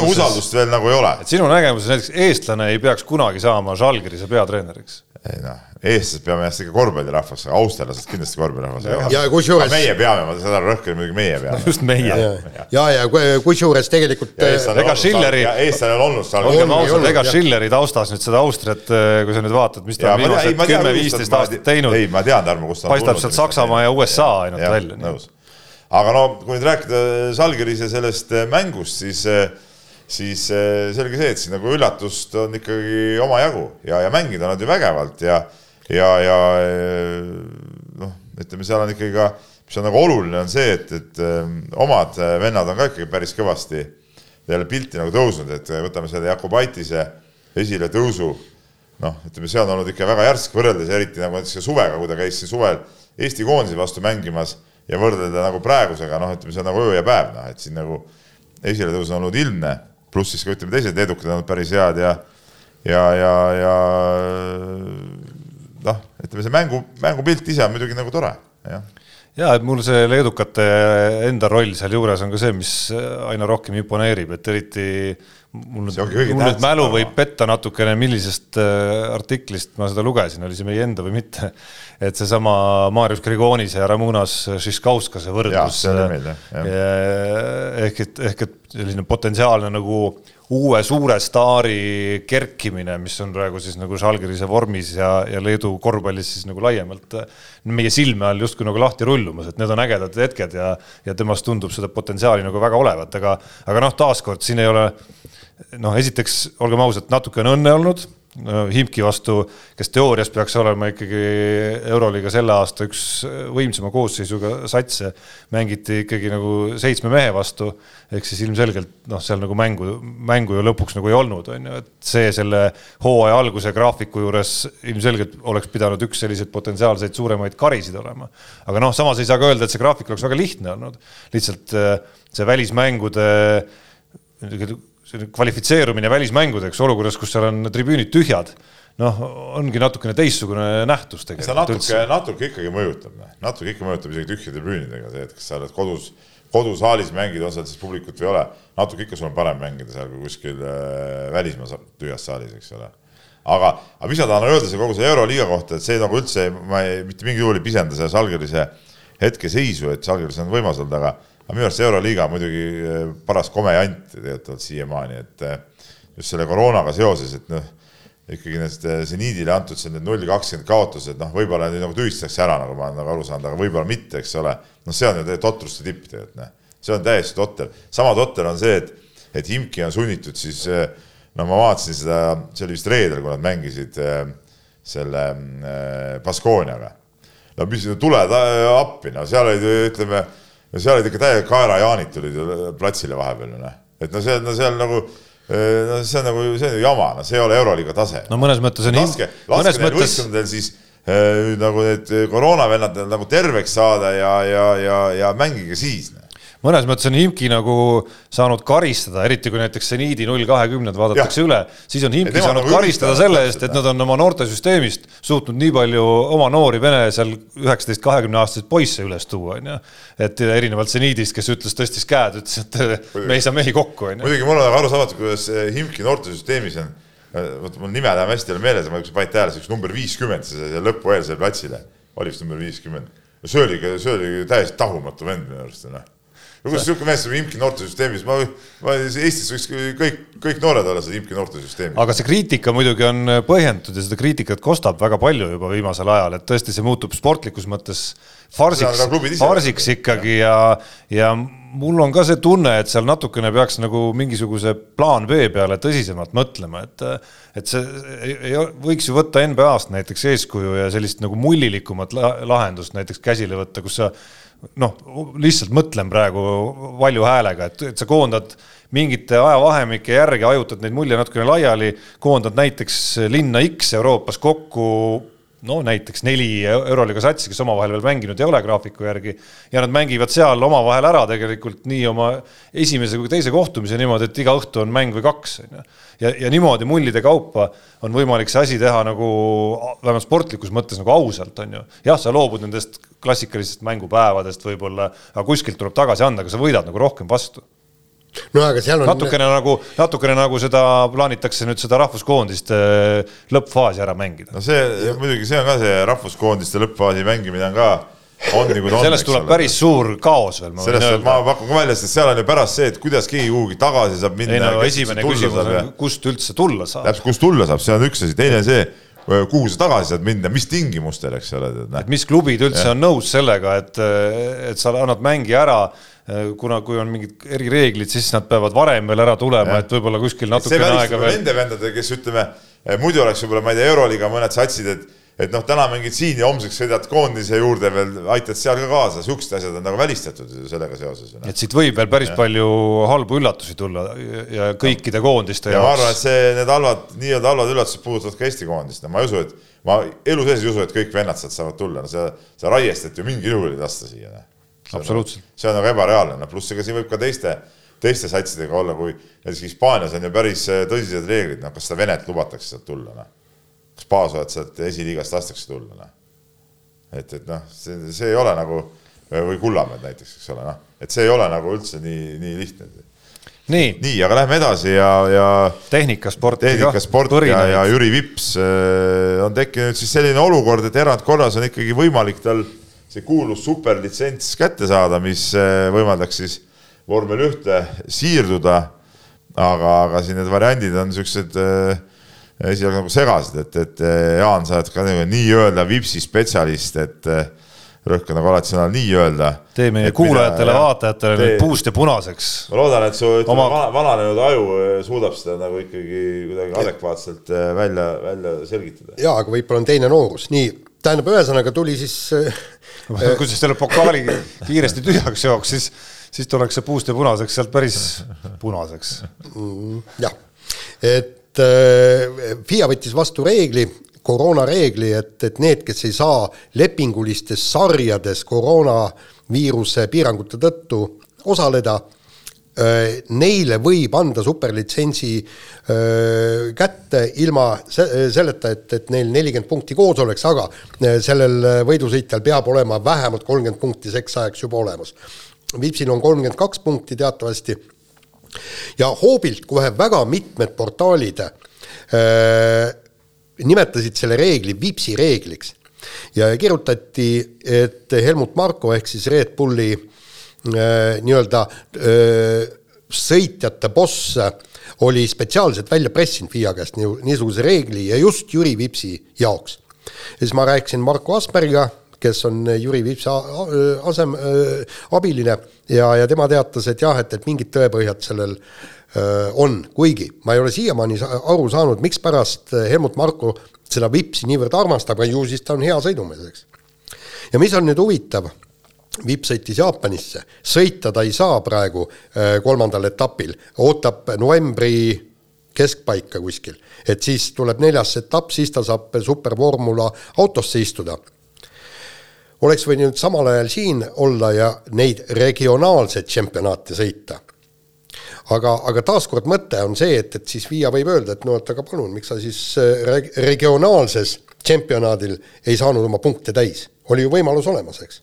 usaldust veel nagu ei ole. sinu nägemuses näiteks eestlane ei peaks kunagi saama Žalgirise peatreeneriks? Ei noh, eestlased peame ennast ikka korvpallirahvaks, aga austerlased kindlasti korvpallirahvas. ja kusjuures. meie peame, ma seda rõhkan muidugi meie peame. just meie. ja, ja, ja kusjuures tegelikult. ega Schilleri. eestlane on olnud seal. olgem ausad, ega Schilleri taustas nüüd seda Austriat, eh, kui sa nüüd vaatad, mis ta on viimased kümme-viisteist aastat teinud. ei, ma tean, Tarmo, kust ta on tulnud. paistab sealt Saksamaa ja USA ainult välja. aga no kui nüüd rääkida Žalgirise sellest mängust, siis siis selge see, et siin nagu üllatust on ikkagi omajagu ja, ja mängida nad ju vägevalt ja ja, ja noh, ütleme, seal on ikkagi ka, mis on nagu oluline, on see, et, et omad vennad on ka ikkagi päris kõvasti jälle pilti nagu tõusnud, et võtame selle Jakobaitise esiletõusu noh, ütleme, see on olnud ikka väga järsk võrreldes eriti nagu näiteks suvega, kui ta käis siin suvel Eesti koondise vastu mängimas ja võrrelda nagu praegusega, noh, ütleme, see on nagu öö ja päev, noh, et siin nagu esiletõus on olnud ilmne, pluss siis ka ütleme, teised leedukad on olnud päris head ja ja, ja, ja noh, ütleme see mängu, mängupilt ise on muidugi nagu tore, jah ja et mul see leedukate enda roll sealjuures on ka see, mis aina rohkem imponeerib, et eriti mul nüüd, mul nüüd mälu võib petta natukene, millisest äh, artiklist ma seda lugesin, oli see meie enda või mitte. et seesama Marius Grigonis ja Ramunas Šiškauskase võrdlus. ehk et, ehk et selline potentsiaalne nagu uue suure staari kerkimine, mis on praegu siis nagu Žalgirise vormis ja, ja Leedu korvpallis siis nagu laiemalt meie silme all justkui nagu lahti rullumas, et need on ägedad hetked ja, ja temast tundub seda potentsiaali nagu väga olevat, aga, aga noh, taaskord siin ei ole noh, esiteks olgem ausad, natuke on õnne olnud Himki vastu, kes teoorias peaks olema ikkagi Euroliiga selle aasta üks võimsama koosseisuga satse, mängiti ikkagi nagu seitsme mehe vastu, ehk siis ilmselgelt noh, seal nagu mängu, mängu ju lõpuks nagu ei olnud, on ju, et see selle hooaja alguse graafiku juures ilmselgelt oleks pidanud üks selliseid potentsiaalseid suuremaid karisid olema. aga noh, samas ei saa ka öelda, et see graafik oleks väga lihtne olnud, lihtsalt see välismängude kvalifitseerumine välismängudeks olukorras, kus seal on tribüünid tühjad, noh, ongi natukene teistsugune nähtus tegelikult. see natuke, natuke ikkagi mõjutab, noh. natuke ikka mõjutab isegi tühja tribüünidega see, et kas sa oled kodus, kodusaalis mängid, on seal siis publikut või ei ole, natuke ikka sul on parem mängida seal kui kuskil äh, välismaa tühjas saalis, eks ole aga, aga mis ma tahan öelda selle kogu selle Euroliiga kohta, et see nagu üldse, ma ei, mitte mingil juhul ei pisenda selle Žalgirise hetkeseisu, et Žalgiris on võimas olnud, aga aga minu arust Euroliiga muidugi eh, paras komejant tegelikult siiamaani, et eh, just selle koroonaga seoses, et noh, ikkagi need eh, seniidile antud see need null kakskümmend kaotused, noh, võib-olla nüüd nagu tühistatakse ära, nagu ma olen nagu aru saanud, aga võib-olla mitte, eks ole. noh, see on ju totruste tipp tegelikult, noh, see on täiesti totter. sama totter on see, et, et Imki on sunnitud siis, no ma vaatasin seda, see oli vist reedel, kui nad mängisid selle Baskooniaga. no mis, tuled appi, no seal olid, ütleme no seal olid ikka täiega kaerajaanid tulid platsile vahepeal, noh. et no see, no seal nagu no see on nagu, see on ju jama, no see ei ole Euroliiga tase. no mõnes mõttes on laske, laske neil mõttes... võistkondadel siis äh, nagu need koroonavennad nagu terveks saada ja, ja, ja, ja mängige siis no mõnes mõttes on Himki nagu saanud karistada, eriti kui näiteks seniidi null kahekümned vaadatakse ja. üle, siis on Himki saanud nagu karistada selle eest, et nad on oma noortesüsteemist suutnud nii palju oma noori vene seal üheksateist, kahekümne aastaseid poisse üles tuua, onju. et erinevalt seniidist, kes ütles, tõstis käed, ütles, et me ei saa mehi kokku, onju. muidugi mul on arusaamatu, kuidas Himki noortesüsteemis on, vot mul nime läheb hästi meeles, ma panite tähele, see üks number viiskümmend, see lõpueelsele platsile, oli vist number viiskümmend. see oli, see oli täiesti tahumatu vend minu arust, noh no kuidas niisugune mees saab Imki noortesüsteemis, ma, ma Eestis võiks kõik, kõik noored olla seda Imki noortesüsteemi. aga see kriitika muidugi on põhjendatud ja seda kriitikat kostab väga palju juba viimasel ajal, et tõesti, see muutub sportlikus mõttes farsiks, farsiks ikkagi ja, ja mul on ka see tunne, et seal natukene peaks nagu mingisuguse plaan B peale tõsisemalt mõtlema, et et see võiks ju võtta NBA-st näiteks eeskuju ja sellist nagu mullilikumat lahendust näiteks käsile võtta, kus sa noh, lihtsalt mõtlen praegu valju häälega, et, et sa koondad mingite ajavahemike järgi, hajutad neid mulje natukene laiali, koondad näiteks linna X Euroopas kokku no näiteks neli Euroliiga satsi, kes omavahel veel mänginud ei ole graafiku järgi ja nad mängivad seal omavahel ära tegelikult nii oma esimese kui teise kohtumise niimoodi, et iga õhtu on mäng või kaks, on ju. ja, ja niimoodi mullide kaupa on võimalik see asi teha nagu vähemalt sportlikus mõttes nagu ausalt, on ju. jah, sa loobud nendest klassikalistest mängupäevadest võib-olla, aga kuskilt tuleb tagasi anda, aga sa võidad nagu rohkem vastu no aga seal on natukene nagu, natukene nagu seda plaanitakse nüüd seda rahvuskoondiste lõppfaasi ära mängida. no see muidugi, see on ka see rahvuskoondiste lõppfaasi mängimine on ka on nagu ta on. sellest tuleb päris suur kaos veel. sellest ma pakun ka välja, sest seal on ju pärast see, et kuidas keegi kuhugi tagasi saab minna. ei no esimene küsimus on, kust üldse tulla saab. täpselt, kust tulla saab, see on üks asi, teine see, kuhu sa tagasi saad minna, mis tingimustel, eks ole. et mis klubid üldse ja. on nõus sellega, et, et sa annad mängija ära kuna, kui on mingid erireeglid, siis nad peavad varem veel ära tulema, et võib-olla kuskil natukene aega veel. Nende vendadega, kes ütleme, muidu oleks võib-olla, ma ei tea, Euroliiga mõned satsid, et et noh, täna mängid siin ja homseks sõidad koondise juurde veel, aitad seal ka kaasa, siuksed asjad on nagu välistatud sellega seoses. Noh. et siit võib veel päris ja. palju halbu üllatusi tulla ja kõikide koondiste ja jaoks. ma arvan, et see, need halvad, nii-öelda halvad üllatused puudutavad ka Eesti koondist, no ma ei usu, et ma elu sees ei usu, et kõik vennad sealt saavad tulla, no seda, seda Raiestet ju mingil juhul ei lasta siia. Noh. absoluutselt. see on nagu ebareaalne, no pluss ega siin võib ka teiste, teiste satsidega olla, kui näiteks Hispaanias on ju päris tõsised reeglid, noh, kas seda Venet lubatakse sealt tulla, noh kas Paasojat sealt esiliigast lastakse tulla, noh. et, et noh, see, see ei ole nagu või Kullamäed näiteks, eks ole, noh, et see ei ole nagu üldse nii, nii lihtne. nii, nii, aga lähme edasi ja, ja tehnikasport. tehnikasport ja, ja Jüri Vips äh, on tekkinud siis selline olukord, et erandkorras on ikkagi võimalik tal see kuulus superlitsents kätte saada, mis äh, võimaldaks siis vormel ühte siirduda. aga, aga siin need variandid on siuksed äh, esialgu nagu segasid, et, et eh, Jaan, sa oled ka nagu nii-öelda vipsi spetsialist, et eh, rõhk on nagu alati sõnal nii-öelda. tee meie kuulajatele-vaatajatele nüüd puust ja punaseks. ma loodan, et su ütleme Oma... vananenud aju eh, suudab seda nagu ikkagi kuidagi adekvaatselt välja, välja selgitada. jaa, aga võib-olla on teine noorus, nii, tähendab, ühesõnaga tuli siis kui sa selle pokaali kiiresti tühjaks jooks, siis, siis tuleks see puust ja punaseks sealt päris punaseks mm,. jah, et et äh, FIA võttis vastu reegli, koroonareegli, et, et need, kes ei saa lepingulistes sarjades koroonaviiruse piirangute tõttu osaleda, äh, neile võib anda superlitsentsi äh, kätte ilma selleta, et, et neil nelikümmend punkti koos oleks, aga sellel võidusõitjal peab olema vähemalt kolmkümmend punkti seks ajaks juba olemas. Vipsil on kolmkümmend kaks punkti teatavasti ja hoobilt kohe väga mitmed portaalid äh, nimetasid selle reegli Vipsi reegliks ja kirjutati, et Helmut Marko ehk siis Red Bulli äh, nii-öelda äh, sõitjate boss oli spetsiaalselt välja pressinud FIA käest niisuguse reegli ja just Jüri Vipsi jaoks. ja siis ma rääkisin Marko Aspergiga kes on Jüri Vipsa asem äh,, abiline ja, ja tema teatas, et jah, et, et mingid tõepõhjad sellel äh, on, kuigi ma ei ole siiamaani aru saanud, mikspärast Helmut Marko seda Vipsi niivõrd armastab, aga ju siis ta on hea sõidumees, eks. ja mis on nüüd huvitav, Vips sõitis Jaapanisse, sõita ta ei saa praegu äh, kolmandal etapil, ootab novembri keskpaika kuskil, et siis tuleb neljas etapp, siis ta saab supervormula autosse istuda oleks võinud samal ajal siin olla ja neid regionaalseid tšempionaate sõita. aga, aga taaskord mõte on see, et, et siis FIA võib öelda, et no et aga palun, miks sa siis äh, reg regionaalses tšempionaadil ei saanud oma punkte täis, oli ju võimalus olemas, eks.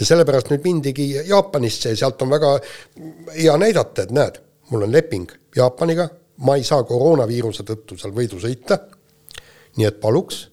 ja sellepärast nüüd mindigi Jaapanisse ja sealt on väga hea näidata, et näed, mul on leping Jaapaniga, ma ei saa koroonaviiruse tõttu seal võidu sõita, nii et paluks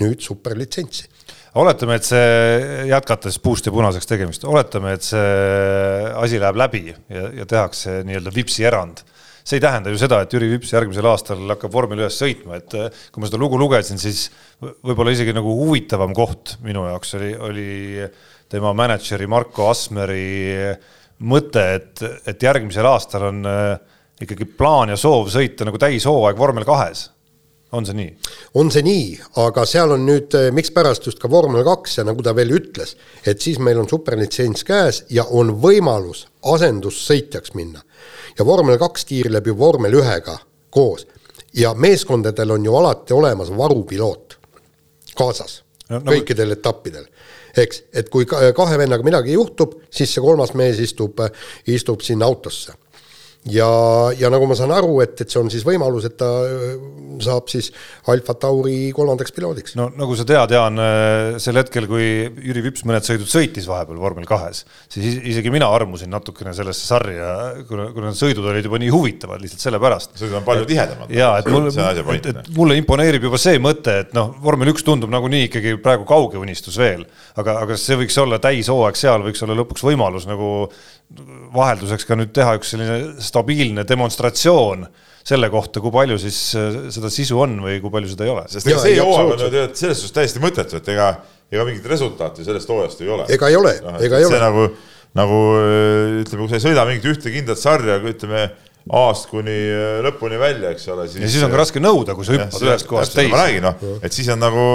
nüüd superlitsentsi oletame, et see, jätkates puust ja punaseks tegemist, oletame, et see asi läheb läbi ja, ja tehakse nii-öelda Vipsi erand. see ei tähenda ju seda, et Jüri Vips järgmisel aastal hakkab vormel ühes sõitma, et eh, kui ma seda lugu lugesin, siis võib-olla isegi nagu huvitavam koht minu jaoks oli, oli tema mänedžeri Marko Asmeri mõte, et, et järgmisel aastal on eh, ikkagi plaan ja soov sõita nagu täishooaeg vormel kahes on see nii? on see nii, aga seal on nüüd, eh, mikspärast just ka vormel kaks ja nagu ta veel ütles, et siis meil on superlitsents käes ja on võimalus asendussõitjaks minna. ja vormel kaks tiirleb ju vormel ühega koos ja meeskondadel on ju alati olemas varupiloot kaasas no, no, kõikidel etappidel eks, et kui kahe vennaga midagi juhtub, siis see kolmas mees istub, istub sinna autosse ja, ja nagu ma saan aru, et, et see on siis võimalus, et ta äh, saab siis Alfa Tauri kolmandaks piloodiks. no nagu sa tead, Jaan, äh, sel hetkel, kui Jüri Vips mõned sõidud sõitis vahepeal vormel kahes, siis isegi mina armusin natukene sellesse sarja, kuna, kuna need sõidud olid juba nii huvitavad lihtsalt sellepärast. sõidud on palju tihedamad. ja, et mulle, et, et mulle imponeerib juba see mõte, et noh, vormel üks tundub nagunii ikkagi praegu kauge unistus veel, aga, aga see võiks olla täishooaeg seal, võiks olla lõpuks võimalus nagu vahelduseks ka nüüd teha üks selline stabiilne demonstratsioon selle kohta, kui palju siis äh, seda sisu on või kui palju seda ei ole. sest ega see hooaeg on ju tegelikult selles suhtes täiesti mõttetu, et ega, ega mingit resultaati sellest hooajast ei ole. ega ei ole no,, ega ei ole. nagu, nagu ütleme, kui sa ei sõida mingit ühte kindlat sarja, ütleme A-st kuni äh, lõpuni välja, eks ole, siis. ja siis on ka raske nõuda, kui sa hüppad ühest kohast teise. ma räägin, noh, et siis on nagu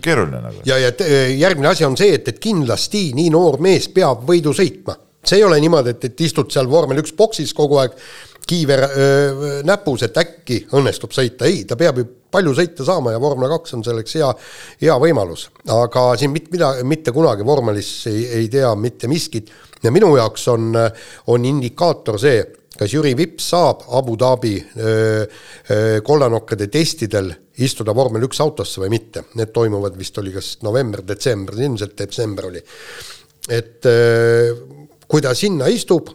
keeruline nagu. ja, ja järgmine asi on see, et, et kindlasti nii noor mees peab võidu sõitma. See ei ole niimoodi, et, et istud seal vormel üks boksis kogu aeg, kiiver öö, näpus, et äkki õnnestub sõita, ei, ta peab ju palju sõita saama ja vormel kaks on selleks hea, hea võimalus. aga siin mit, mida, mitte kunagi vormelis ei, ei tea mitte miskit ja minu jaoks on, on indikaator see kas Jüri Vips saab Abu Dhabi kollanokkade testidel istuda vormel üks autosse või mitte, need toimuvad vist oli kas november-detsember, ilmselt detsember oli. et öö, kui ta sinna istub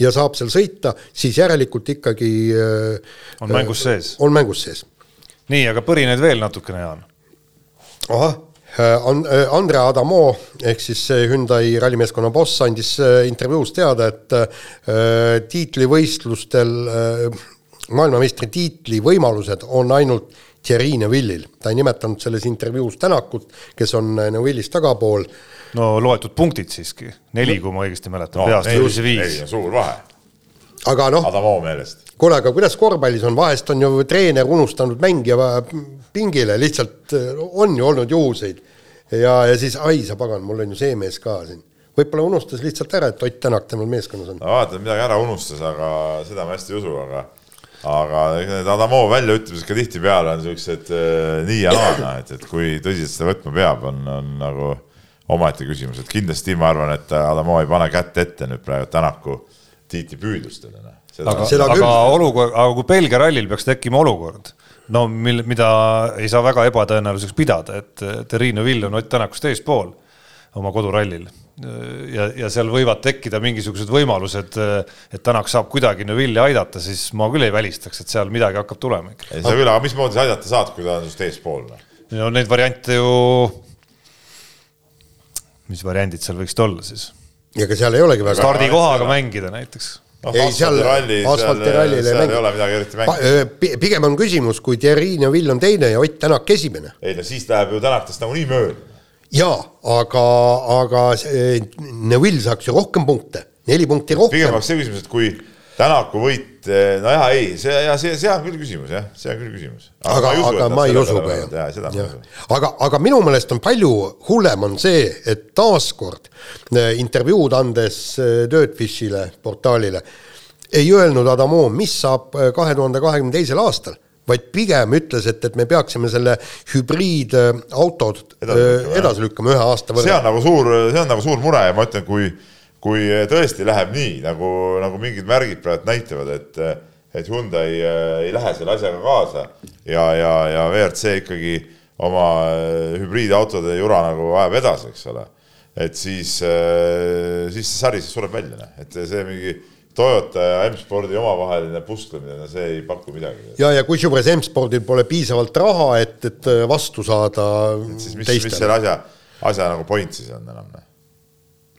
ja saab seal sõita, siis järelikult ikkagi öö, on mängus sees. on mängus sees. nii, aga põrined veel natukene, Jaan. ahah Äh, äh, Andre Adamo ehk siis Hyundai rallimeeskonna boss andis äh, intervjuus teada, et tiitlivõistlustel maailmameistri tiitli võimalused on ainult Thierry Neuvillil. ta ei nimetanud selles intervjuus Tänakut, kes on Neuvillist tagapool. no loetud punktid siiski, neli, kui ma õigesti mäletan no,, peast viis. suur vahe. aga noh. Adamo meelest kuule, aga kuidas korvpallis on, vahest on ju treener unustanud mängija pingile, lihtsalt äh, on ju olnud juhuseid. ja, ja siis ai sa pagan, mul on ju see mees ka siin. võib-olla unustas lihtsalt ära, et Ott Tänak temal meeskonnas on. no vaata, midagi ära unustas, aga seda ma hästi ei usu, aga aga need Adamo väljaütlemised ka tihtipeale on siuksed äh, nii ja naa, noh, et, et kui tõsiselt seda võtma peab, on, on nagu omaette küsimus, et kindlasti ma arvan, et Adamo ei pane kätt ette nüüd praegu Tänaku tiitlipüüdlustele noh. Aga, aga olukord, aga kui Belgia rallil peaks tekkima olukord, no mil, mida ei saa väga ebatõenäoliseks pidada, et Terrine Vill on Ott Tänakust eespool oma kodurallil ja, ja seal võivad tekkida mingisugused võimalused, et Tänak saab kuidagi Neuvilli aidata, siis ma küll ei välistaks, et seal midagi hakkab tulema ikka. ei saa küll, aga mismoodi sa aidata saad, kui ta on sinust eespool? Noh? no neid variante ju, mis variandid seal võiksid olla siis? ja ega seal ei olegi väga stardikohaga mängida näiteks noh, asfaltiralli, seal, seal ei ole midagi eriti mängida. pigem on küsimus, kui Thierry Neuvill on teine ja Ott Tänak esimene. ei no siis läheb ju Tänakast nagunii mööda. Jaa, aga, aga Neuvill saaks ju rohkem punkte, neli punkti rohkem. pigem oleks see küsimus, et kui Tänaku võit, nojah, ei, see ja see, see on küll küsimus jah, see on küll küsimus. aga, aga ma ei usu ka jah. Ja. aga, aga minu meelest on palju hullem on see, et taaskord äh, intervjuud andes äh, Dirtfishile, portaalile, ei öelnud Adamo, mis saab kahe tuhande kahekümne teisel aastal vaid pigem ütles, et, et me peaksime selle hübriidautod edasi lükkama ühe aasta võrra. see on nagu suur, see on nagu suur mure ja ma ütlen, kui kui tõesti läheb nii, nagu, nagu mingid märgid praegu näitavad, et, et Hyundai äh, ei lähe selle asjaga kaasa ja, ja, ja WRC ikkagi oma äh, hübriidautode jura nagu ajab edasi, eks ole. et siis, äh, siis see sari siis sureb välja, noh, et see mingi Toyota ja M-spordi omavaheline pusklemine, see ei paku midagi. ja, ja kusjuures M-spordil pole piisavalt raha, et, et vastu saada. siis mis, mis selle asja, asja nagu point siis on enam? Noh?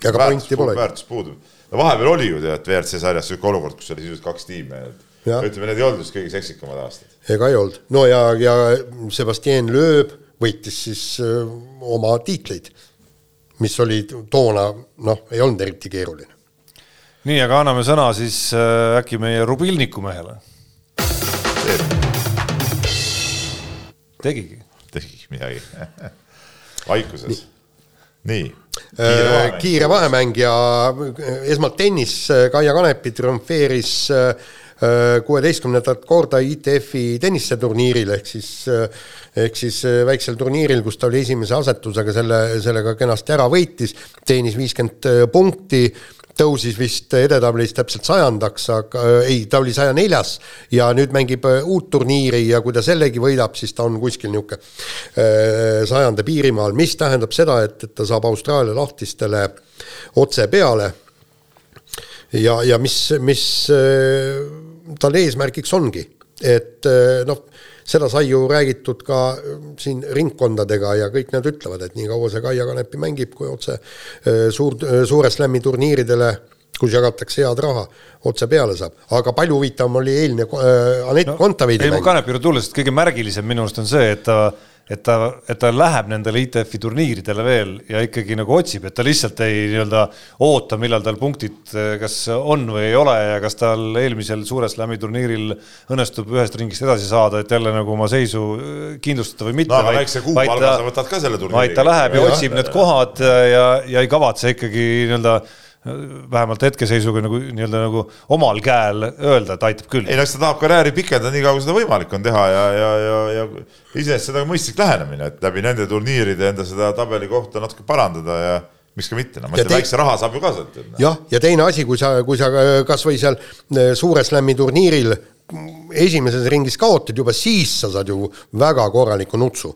aga pointi pole. väärtus puudub. no vahepeal oli ju tead WRC sarjas sihuke olukord, kus oli sisuliselt kaks tiimi. ütleme, need ei olnud just kõige seksikamad aastad. ega ei olnud, no ja, ja Sebastian Loeb võitis siis öö, oma tiitleid, mis oli toona noh, ei olnud eriti keeruline. Nii, aga anname sõna siis äh, äkki meie Rubilniku mehele. tegigi. tegigi midagi vaikuses. nii Äh, kiire vahemäng ja äh, esmalt tennis, Kaia Kanepi triumfeeris kuueteistkümnendat korda ITF-i tenniseturniiril ehk siis, ehk siis väiksel turniiril, kus ta oli esimese asetusega selle, sellega kenasti ära võitis, teenis viiskümmend punkti tõusis vist edetabelis täpselt sajandaks, aga ei, ta oli saja neljas ja nüüd mängib uut turniiri ja kui ta sellegi võidab, siis ta on kuskil niisugune sajanda piirimaal, mis tähendab seda, et, et ta saab Austraalia lahtistele otse peale. ja, ja mis, mis tal eesmärgiks ongi, et noh seda sai ju räägitud ka äh, siin ringkondadega ja kõik nad ütlevad, et nii kaua see Kaia Kanepi mängib, kui otse äh, suur, äh, suure slam'i turniiridele kus jagatakse head raha, otse peale saab, aga palju huvitavam oli eilne äh, Anett no, Kontaveidi mäng. Kanepi juurde tulles, kõige märgilisem minu arust on see, et ta et ta, et ta läheb nendele ITF-i turniiridele veel ja ikkagi nagu otsib, et ta lihtsalt ei nii-öelda oota, millal tal punktid kas on või ei ole ja kas tal eelmisel Suure Slami turniiril õnnestub ühest ringist edasi saada, et jälle nagu oma seisu eh, kindlustada või mitte. no aga väikse kuupalga sa võtad ka selle turniiri. vaid ta läheb ja, ja otsib need kohad ja, ja ei kavatse ikkagi nii-öelda vähemalt hetkeseisuga nagu nii-öelda nagu omal käel öelda, et aitab küll. ei no eks ta tahab karjääri pikendada nii kaua, kui seda võimalik on teha ja, ja, ja, ja iseenesest nagu mõistlik lähenemine, et läbi nende turniiride enda seda tabeli kohta natuke parandada ja miks ka mitte, no ma ütlen, väikse raha saab ju ka sealt. jah, ja teine asi, kui sa, kui sa kasvõi seal eh, Suure Slami turniiril esimeses ringis kaotad, juba siis sa saad ju väga korraliku nutsu.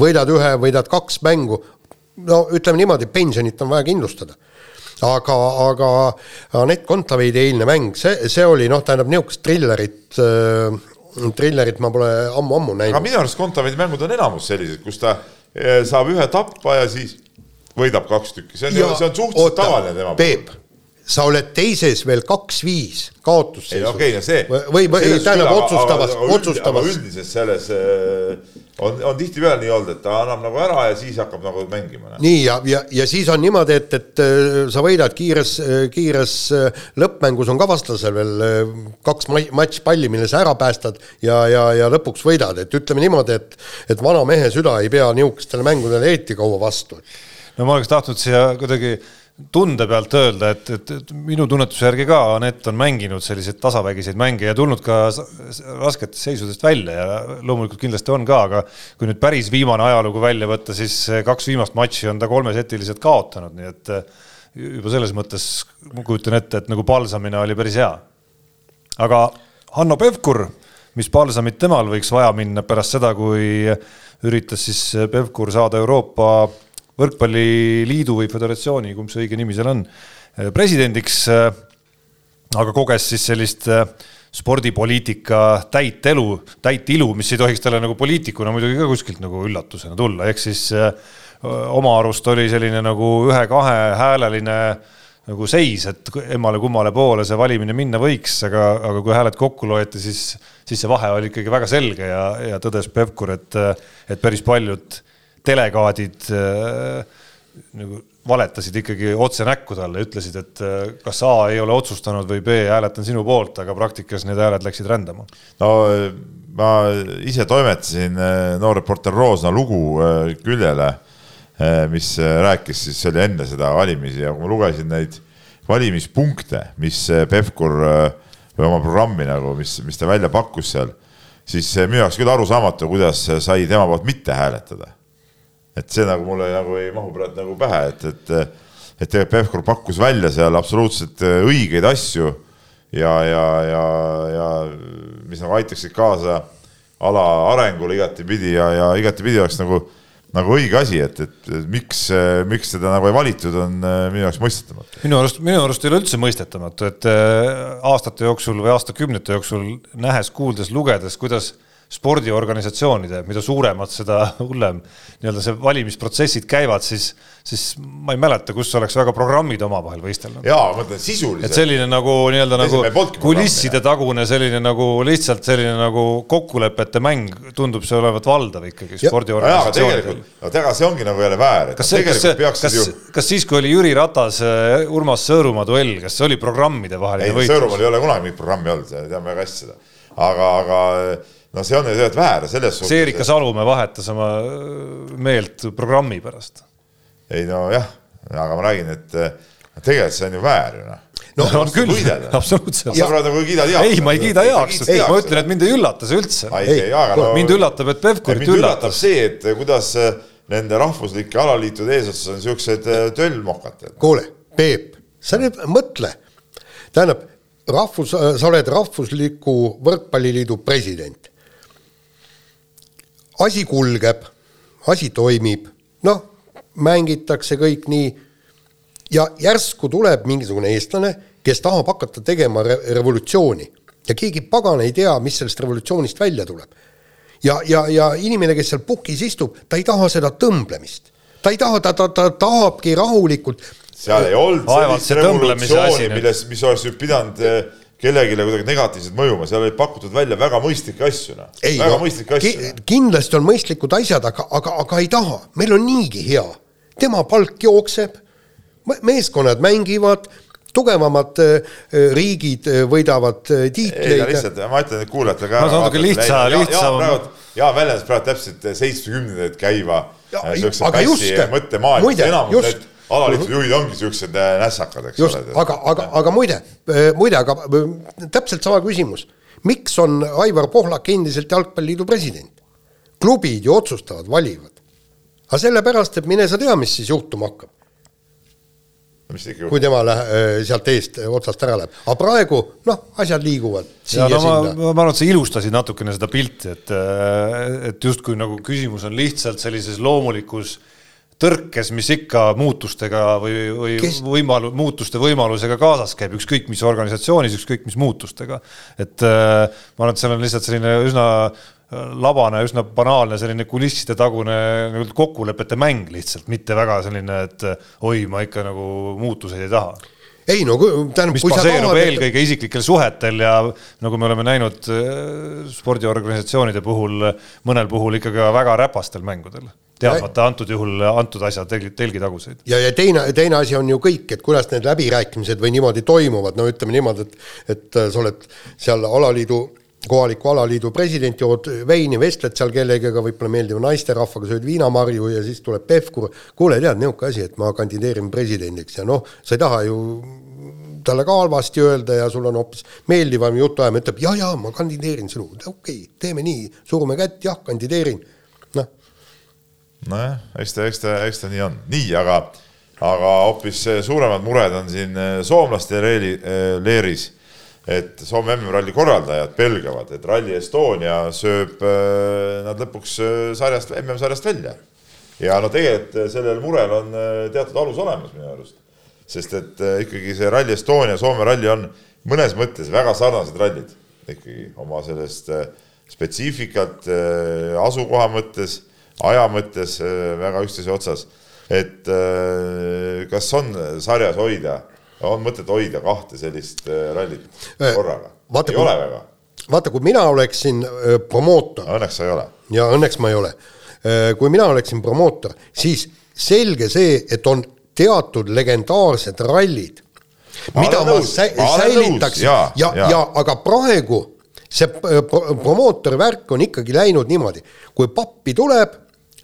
võidad ühe, võidad kaks mängu, no ütleme niimoodi, pensionit on vaja kindlustada aga, aga Anett Kontaveidi eilne mäng, see, see oli noh, tähendab niisugust trillerit äh, trillerit ma pole ammu-ammu näinud. aga minu arust Kontaveidi mängud on enamus sellised, kus ta äh, saab ühe tappa ja siis võidab kaks tükki, see on, see on suhteliselt oota, tavaline tema puhul. Sa oled teises veel kaks-viis kaotusseisus. okei okay,, no see. või, või tähendab otsustavas, otsustavas. üldises selles äh, on, on tihtipeale nii olnud, et ta annab nagu ära ja siis hakkab nagu mängima. nii ja, ja, ja siis on niimoodi, et, et äh, sa võidad kiires, kiires äh, lõppmängus on ka vastasel veel kaks matš palli, mille sa ära päästad ja, ja, ja lõpuks võidad, et ütleme niimoodi, et, et vana mehe süda ei pea niisugustele mängudele eriti kaua vastu. no ma oleks tahtnud siia kuidagi tunde pealt öelda, et, et, et minu tunnetuse järgi ka Anett on mänginud selliseid tasavägiseid mänge ja tulnud ka rasketest seisudest välja ja loomulikult kindlasti on ka, aga kui nüüd päris viimane ajalugu välja võtta, siis kaks viimast matši on ta kolmesetiliselt kaotanud, nii et juba selles mõttes ma kujutan ette, et nagu palsamine oli päris hea. aga Hanno Pevkur, mis palsamit temal võiks vaja minna pärast seda, kui üritas siis Pevkur saada Euroopa võrkpalliliidu või föderatsiooni, kumb see õige nimi seal on, äh, presidendiks. Äh, aga koges siis sellist äh, spordipoliitika täit elu, täit ilu, mis ei tohiks talle nagu poliitikuna muidugi ka kuskilt nagu üllatusena tulla, ehk siis oma arust oli selline nagu ühe-kahehääleline nagu seis, et emmale-kummale poole see valimine minna võiks, aga, aga kui hääled kokku loeti, siis, siis see vahe oli ikkagi väga selge ja, ja tõdes Pevkur, et, et päris paljud delegaadid äh, nagu valetasid ikkagi otse näkku talle, ütlesid, et äh, kas A ei ole otsustanud või B hääletan sinu poolt, aga praktikas need hääled läksid rändama. no ma ise toimetasin äh, noorreporter Roosna lugu küljele, mis rääkis siis, see oli enne seda valimisi ja kui ma lugesin neid valimispunkte, mis Pevkur või oma programmi nagu, mis, mis ta välja pakkus seal, siis minu jaoks küll arusaamatu, kuidas sai tema poolt mitte hääletada et see nagu mulle nagu ei mahu praegu nagu pähe, et, et, et Pevkur pakkus välja seal absoluutselt äh, õigeid asju ja, ja, ja, ja mis nagu aitaksid kaasa ala arengule igatepidi ja, ja igatepidi oleks nagu, nagu õige asi, et, et miks, miks seda nagu ei valitud, on äh, minu jaoks mõistetamatu. minu arust, minu arust ei ole üldse mõistetamatu, et äh, aastate jooksul või aastakümnete jooksul nähes, kuuldes, lugedes, kuidas spordiorganisatsioonide, mida suuremad, seda hullem nii-öelda see valimisprotsessid käivad, siis, siis ma ei mäleta, kus oleks väga programmid omavahel võistelnud. jaa, ma mõtlen sisuliselt. et selline nagu nii-öelda nagu kulisside tagune selline nagu lihtsalt selline nagu kokkulepete mäng tundub see olevat valdav ikkagi spordiorganisatsioonidel. aga tegelikult, see ongi nagu jälle väär. kas see, kas, kas, ju... kas siis, kui oli Jüri Ratas, äh, Urmas Sõõrumaa duell, kas see oli programmide vaheline võitlus? Sõõrumaal ei ole kunagi mingit programmi olnud, teame väga hästi seda. aga, aga no see on ju tegelikult väär selles suhtes. Seerika Salumäe vahetas oma meelt programmi pärast. ei nojah, aga ma räägin, et tegelikult see on ju väär ju noh no on küll, absoluutselt. sa praegu nagu kiidad heaks. ei, ma ei kiida heaks, ma ütlen, et mind ei üllata see üldse. No, mind üllatab, et Pevkurit üllatab. üllatab see, et kuidas äh, nende rahvuslike alaliitude eesotsas on siuksed äh, töllmokad. kuule, Peep, sa nüüd mõtle, tähendab, rahvus, sa oled Rahvusliku Võrkpalliliidu president asi kulgeb, asi toimib, noh, mängitakse kõik nii ja järsku tuleb mingisugune eestlane, kes tahab hakata tegema re revolutsiooni ja keegi pagan ei tea, mis sellest revolutsioonist välja tuleb. ja, ja, ja inimene, kes seal pukis istub, ta ei taha seda tõmblemist, ta ei taha, ta, ta, ta tahabki rahulikult seal ei olnud sellist see tõmblemise asi revolutsiooni, nüüd. milles, mis oleks ju pidanud eh, kellelegi kuidagi negatiivselt mõjuma, seal oli pakutud välja väga mõistlikke asju, noh. ei väga no, mõistlikke asju ki-. kindlasti on mõistlikud asjad, aga, aga, aga ei taha, meil on niigi hea. tema palk jookseb, meeskonnad mängivad, tugevamad äh, riigid äh, võidavad äh, aga tiitleid. lihtsalt ma ütlen nüüd kuulajatele ka No see on natuke lihtsa- lihtsam- Jaan väljendas praegu täpselt seitsmekümnendaid käiva muide, enamus need alaliitude juhid ongi siuksed äh, nässakad, eks just ole., aga, aga, aga muide, muide, aga äh, täpselt sama küsimus. miks on Aivar Pohlak endiselt Jalgpalliliidu president? klubid ju otsustavad, valivad. aga sellepärast, et mine sa tea, mis siis juhtuma hakkab, kui tema lähe- sealt eest otsast ära läheb. aga praegu noh, asjad liiguvad ja no ma, siia-sinna. ma arvan, et sa ilustasid natukene seda pilti, et, et justkui nagu küsimus on lihtsalt sellises loomulikus tõrkes, mis ikka muutustega või, või Kes- võimalu-, muutuste võimalusega kaasas käib, ükskõik mis organisatsioonis, ükskõik mis muutustega. et äh, ma arvan, et seal on lihtsalt selline üsna äh, labane, üsna banaalne selline kulisside tagune kokkulepete mäng lihtsalt, mitte väga selline, et äh, oi, ma ikka nagu muutuseid ei taha ei no tähendab, mis baseerub eelkõige isiklikel suhetel ja nagu me oleme näinud äh, spordiorganisatsioonide puhul, mõnel puhul ikkagi ka väga räpastel mängudel, teadmata antud juhul antud asja telgi, telgitaguseid. ja, ja teine, teine asi on ju kõik, et kuidas need läbirääkimised või niimoodi toimuvad, no ütleme niimoodi, et et äh, sa oled seal alaliidu, kohaliku alaliidu president, jood veini, vestled seal kellegagi, võib-olla meeldiva naisterahvaga, sööd viinamarju ja siis tuleb Pevkur, kuule, tead, niisugune asi, et ma kandideerin presidendiks ja noh, sa ei taha ju talle ka halvasti öelda ja sul on hoopis meeldivam jutuajamine, ütleb ja, ja ma kandideerin sinu, okei okay,, teeme nii, surume kätt, jah, kandideerin. noh, nojah, eks ta, eks ta, eks ta nii on, nii, aga, aga hoopis suuremad mured on siin eh, soomlaste reeli, eh, leeris. Et Soome MM-ralli korraldajad pelgavad, et Rally Estonia sööb eh, nad lõpuks eh, sarjast, MM-sarjast välja. ja no tegelikult eh, sellel murel on teatud alus olemas minu arust, sest et ikkagi see Rally Estonia, Soome ralli on mõnes mõttes väga sarnased rallid ikkagi oma sellest spetsiifikat asukoha mõttes aja mõttes äh, väga üksteise otsas. et äh, kas on sarjas hoida, on mõtet hoida kahte sellist äh, rallit Eh, korraga? ei ole väga, vaata, kui mina oleksin öö, promootor, õnneks sa ei ole. ja õnneks ma ei ole. kui mina oleksin promootor, siis selge see, et on teatud legendaarsed rallid, mida ma ma säilitaksin jaa, ja, jaa. ja aga praegu see promootori värk on ikkagi läinud niimoodi, kui pappi tuleb,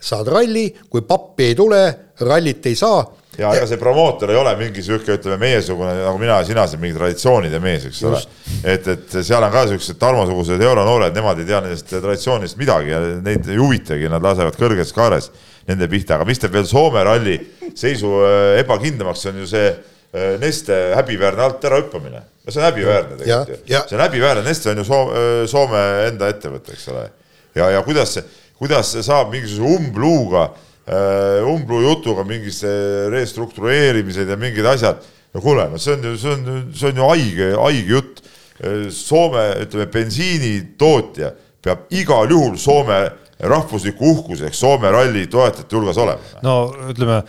saad ralli, kui pappi ei tule, rallit ei saa. Ja ega see promootor ei ole mingi sihuke, ütleme meiesugune nagu mina ja sina siin mingi traditsioonide mees, eks ole. et, et seal on ka siuksed Tarmo-sugused euronoored, nemad ei tea nendest traditsioonidest midagi ja neid ei huvitagi, nad lasevad kõrges kaares nende pihta, aga mis teeb veel Soome ralli seisu äh, ebakindlamaks, on ju see äh, Neste häbiväärne alt ärahüppamine. no see on häbiväärne tegelikult ju. see on häbiväärne, Neste on ju Soome, Soome enda ettevõte, eks ole. ja, ja kuidas see, kuidas saab mingisuguse umbluuga, umbluu jutuga mingisse restruktureerimised ja mingid asjad. no kuule, no see on ju, see on, see on ju haige, haige jutt. Soome, ütleme bensiinitootja peab igal juhul Soome rahvusliku uhkuseks Soome ralli toetajate hulgas olema. no ütleme,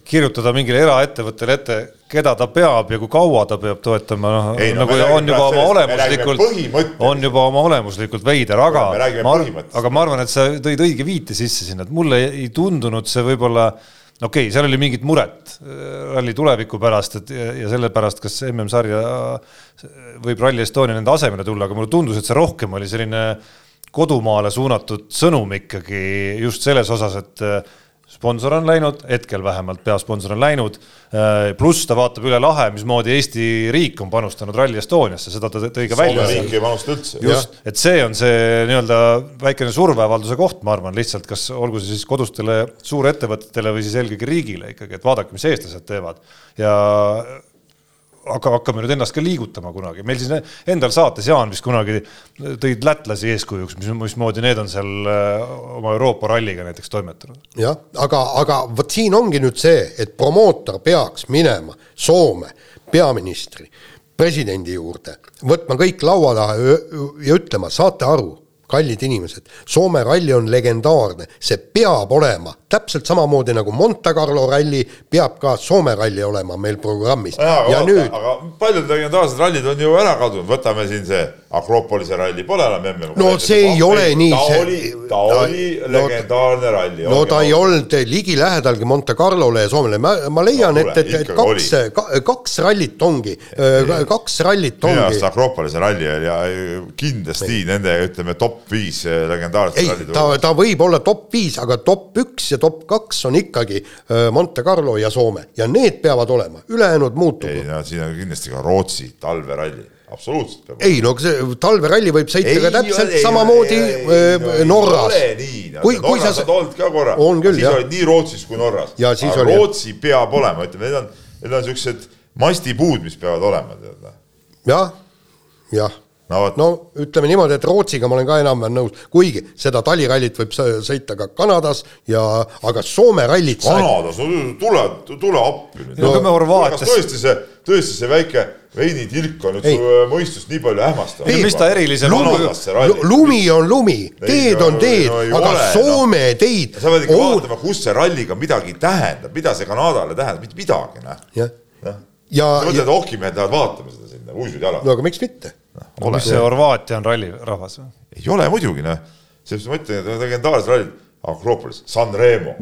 kirjutada mingile eraettevõttele ette, keda ta peab ja kui kaua ta peab toetama, noh no nagu räägime on juba oma olemuslikult, on juba oma olemuslikult veider, aga ma, aga ma arvan, et sa tõid õige viite sisse sinna, et mulle ei tundunud see võib-olla okei okay,, seal oli mingit muret äh, ralli tuleviku pärast, et ja, ja selle pärast, kas MM-sarja võib Rally Estonia nende asemele tulla, aga mulle tundus, et see rohkem oli selline kodumaale suunatud sõnum ikkagi just selles osas, et äh, sponsor on läinud, hetkel vähemalt peasponsor on läinud, pluss ta vaatab üle lahe, mismoodi Eesti riik on panustanud Rally Estoniasse, seda ta tõi ka Soome välja. riik ei panusta üldse. just, et see on see nii-öelda väikene surveavalduse koht, ma arvan, lihtsalt kas olgu see siis kodustele suurettevõtetele või siis eelkõige riigile ikkagi, et vaadake, mis eestlased teevad ja hakka, hakkame nüüd ennast ka liigutama kunagi, meil siis endal saates Jaan vist kunagi tõid lätlasi eeskujuks, mis, mismoodi need on seal äh, oma Euroopa ralliga näiteks toimetanud. jah, aga, aga vot siin ongi nüüd see, et promootor peaks minema Soome peaministri, presidendi juurde, võtma kõik laua taha ja, ütlema, saate aru, kallid inimesed, Soome ralli on legendaarne, see peab olema, täpselt samamoodi nagu Monte Carlo ralli peab ka Soome ralli olema meil programmis. ja, ja nüüd. aga paljud legendaarsed rallid on ju ära kadunud, võtame siin see Akropolise ralli, pole enam emme. no see ei ole nii. ta oli, ta oli legendaarne no, ralli. no ta ei olnud ligilähedalgi Monte Carlole ja Soomele, ma, ma leian no,, et, et, et kaks, kaks rallit ongi, kaks rallit ongi. minu arust Akropolise ralli oli ja kindlasti ei. nende, ütleme, top viis legendaarsed rallid. ta, ta võib olla top viis, aga top üks ja top kaks on ikkagi Monte Carlo ja Soome ja need peavad olema, ülejäänud muutub. ei no siin on kindlasti ka Rootsi talveralli absoluutselt ei no see talveralli võib sõita ei, ka täpselt ei, samamoodi ei, ei, no, Norras. nii, kui, kui Norras sa... olnud ka korra. siis jah. olid nii Rootsis kui Norras. aga Rootsi jah. peab olema, ütleme, need on, need on siuksed mastipuud, mis peavad olema, tead. jah, jah no, no ütleme niimoodi, et Rootsiga ma olen ka enam-vähem nõus, kuigi seda talirallit võib sõita ka Kanadas ja, aga Soome rallit Kanadas sai..., no tule, tule appi nüüd. no me Horvaatias. tõesti see, tõesti see väike veinitilk on nüüd ei. su äh, mõistust nii palju hämmastav. mis ta erilisem on? lumi on lumi, teed on teed, aga ole, Soome no. teid. sa pead ikka oh. vaatama, kus see ralliga midagi tähendab, mida see Kanadale tähendab, mitte midagi, noh. jah. ja. sa mõtled, et hokimehed lähevad vaatama seda sinna, uisud jalad. no aga miks mitte no,. mis see Horvaatia on rallirahvas või? ei ole muidugi noh, sellepärast ma ütlen, et legendaarsed rallid, Akropolis, San Remo.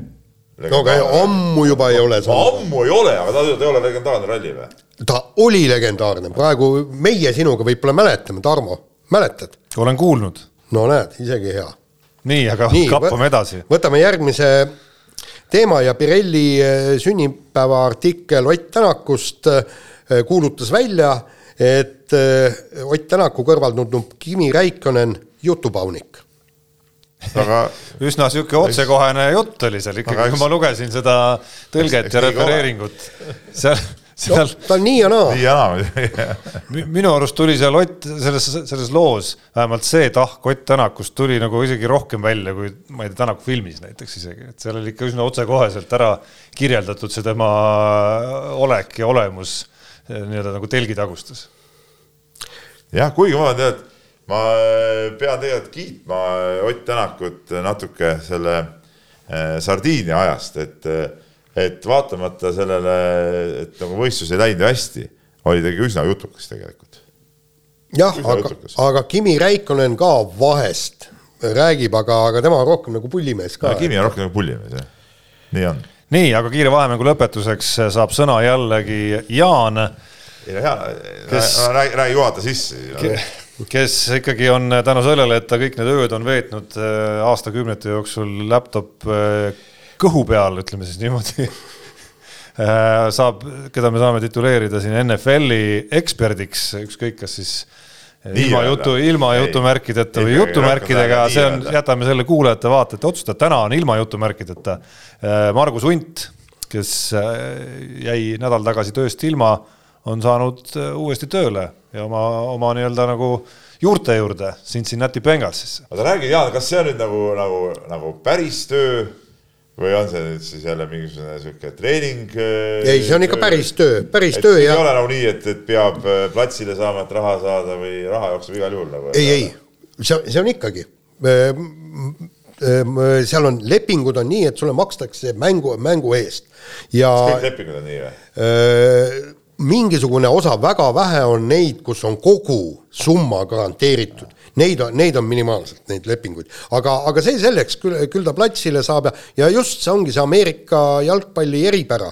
no aga ammu juba ei ole. ammu ei ole, aga ta, ta ei ole legendaarne ralli või? ta oli legendaarne, praegu meie sinuga võib-olla mäletame, Tarmo, mäletad? olen kuulnud. no näed, isegi hea. nii, aga nii, kappame edasi. võtame järgmise teema ja Pirelli eh, sünnipäeva artikkel Ott Tänakust eh, kuulutas välja et eh, Ott Tänaku kõrval tundub Kimi Räikkönen jutupaunik aga üsna sihuke otsekohene jutt oli seal ikkagi, kui ma lugesin seda tõlget ja refereeringut. seal, seal no,. ta on nii ja naa. nii ja naa minu arust tuli seal Ott, selles, selles loos vähemalt see tahk Ott Tänakust tuli nagu isegi rohkem välja kui ma ei tea, Tänaku filmis näiteks isegi, et seal oli ikka üsna otsekoheselt ära kirjeldatud see tema olek ja olemus nii-öelda nagu telgitagustes. jah, kuigi ma tead, ma pean tegelikult kiitma Ott Tänakut natuke selle äh, Sardiinia ajast, et, et vaatamata sellele, et nagu võistlus ei läinud ju hästi, oli ta ikka üsna jutukas tegelikult. jah, aga, aga Kimi Räikkonen ka vahest räägib, aga, aga tema on rohkem nagu pullimees ka. Kimi on rohkem nagu pullimees, jah, nii on nii, aga kiire vahemängu lõpetuseks saab sõna jällegi Jaan. ei no hea, räägi, räägi juhata sisse kes ikkagi on tänu sellele, et ta kõik need ööd on veetnud äh, aastakümnete jooksul laptop äh, kõhu peal, ütleme siis niimoodi äh, saab, keda me saame tituleerida siin NFL-i eksperdiks, ükskõik, kas siis ilma jutu, ilma jutumärkideta või jutumärkidega, see on, jätame selle kuulajate vaatete otsustada, täna on ilma jutumärkideta. Äh, Margus Unt, kes äh, jäi nädal tagasi tööst ilma, on saanud äh, uuesti tööle ja oma, oma nii-öelda nagu juurte juurde Cincinnati Bengalsisse. oota räägi, Jaan, kas see on nüüd nagu, nagu, nagu päris töö või on see nüüd siis jälle mingisugune sihuke treening? Äh, ei, see on ikka päris töö, päris töö ja. ei ole nagu nii, et, et peab äh, platsile saama, et raha saada või raha jookseb igal juhul nagu. ei, ei, see, see on ikkagi. seal on, lepingud on nii, et sulle makstakse mängu, mängu eest ja. kõik lepingud on nii või? mingisugune osa, väga vähe on neid, kus on kogu summa garanteeritud Neid on, neid on minimaalselt, neid lepinguid. aga, aga see selleks, küll, küll ta platsile saab ja, ja just see ongi see Ameerika jalgpalli eripära.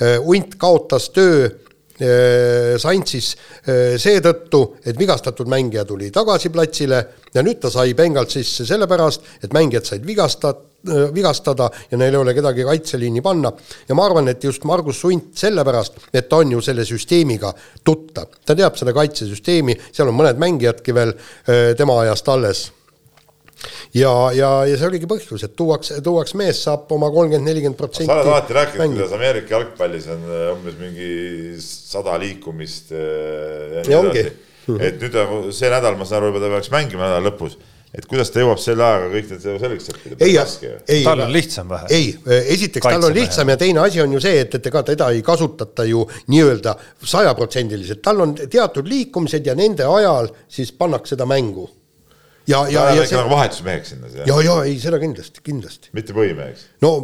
Äh, Unt kaotas töö äh, Saintsis äh, seetõttu, et vigastatud mängija tuli tagasi platsile ja nüüd ta sai Bengalsisse sellepärast, et mängijad said vigastat-, vigastada ja neil ei ole kedagi kaitseliini panna. ja ma arvan, et just Margus Sunt sellepärast, et ta on ju selle süsteemiga tuttav, ta teab seda kaitsesüsteemi, seal on mõned mängijadki veel äh, tema ajast alles ja, ja, ja see oligi põhjus, et tuuakse, tuuakse mees, saab oma kolmkümmend, nelikümmend protsenti. sa oled alati rääkinud, kuidas Ameerika jalgpallis on äh, umbes mingi sada liikumist ja nii edasi. et nüüd see nädal, ma saan aru, juba ta peaks mängima nädala lõpus et kuidas ta jõuab selle ajaga kõik need selgeks õppida? ei, ei, tal on lihtsam vähe. ei, esiteks tal on lihtsam ja teine asi on ju see, et, et ega teda ei kasutata ju nii-öelda sajaprotsendiliselt, tal on teatud liikumised ja nende ajal siis pannakse ta mängu. ja, ja, ja on ikka see vahetusmeheks sinna, ja, ja ei, seda kindlasti, kindlasti. mitte põhimeheks. no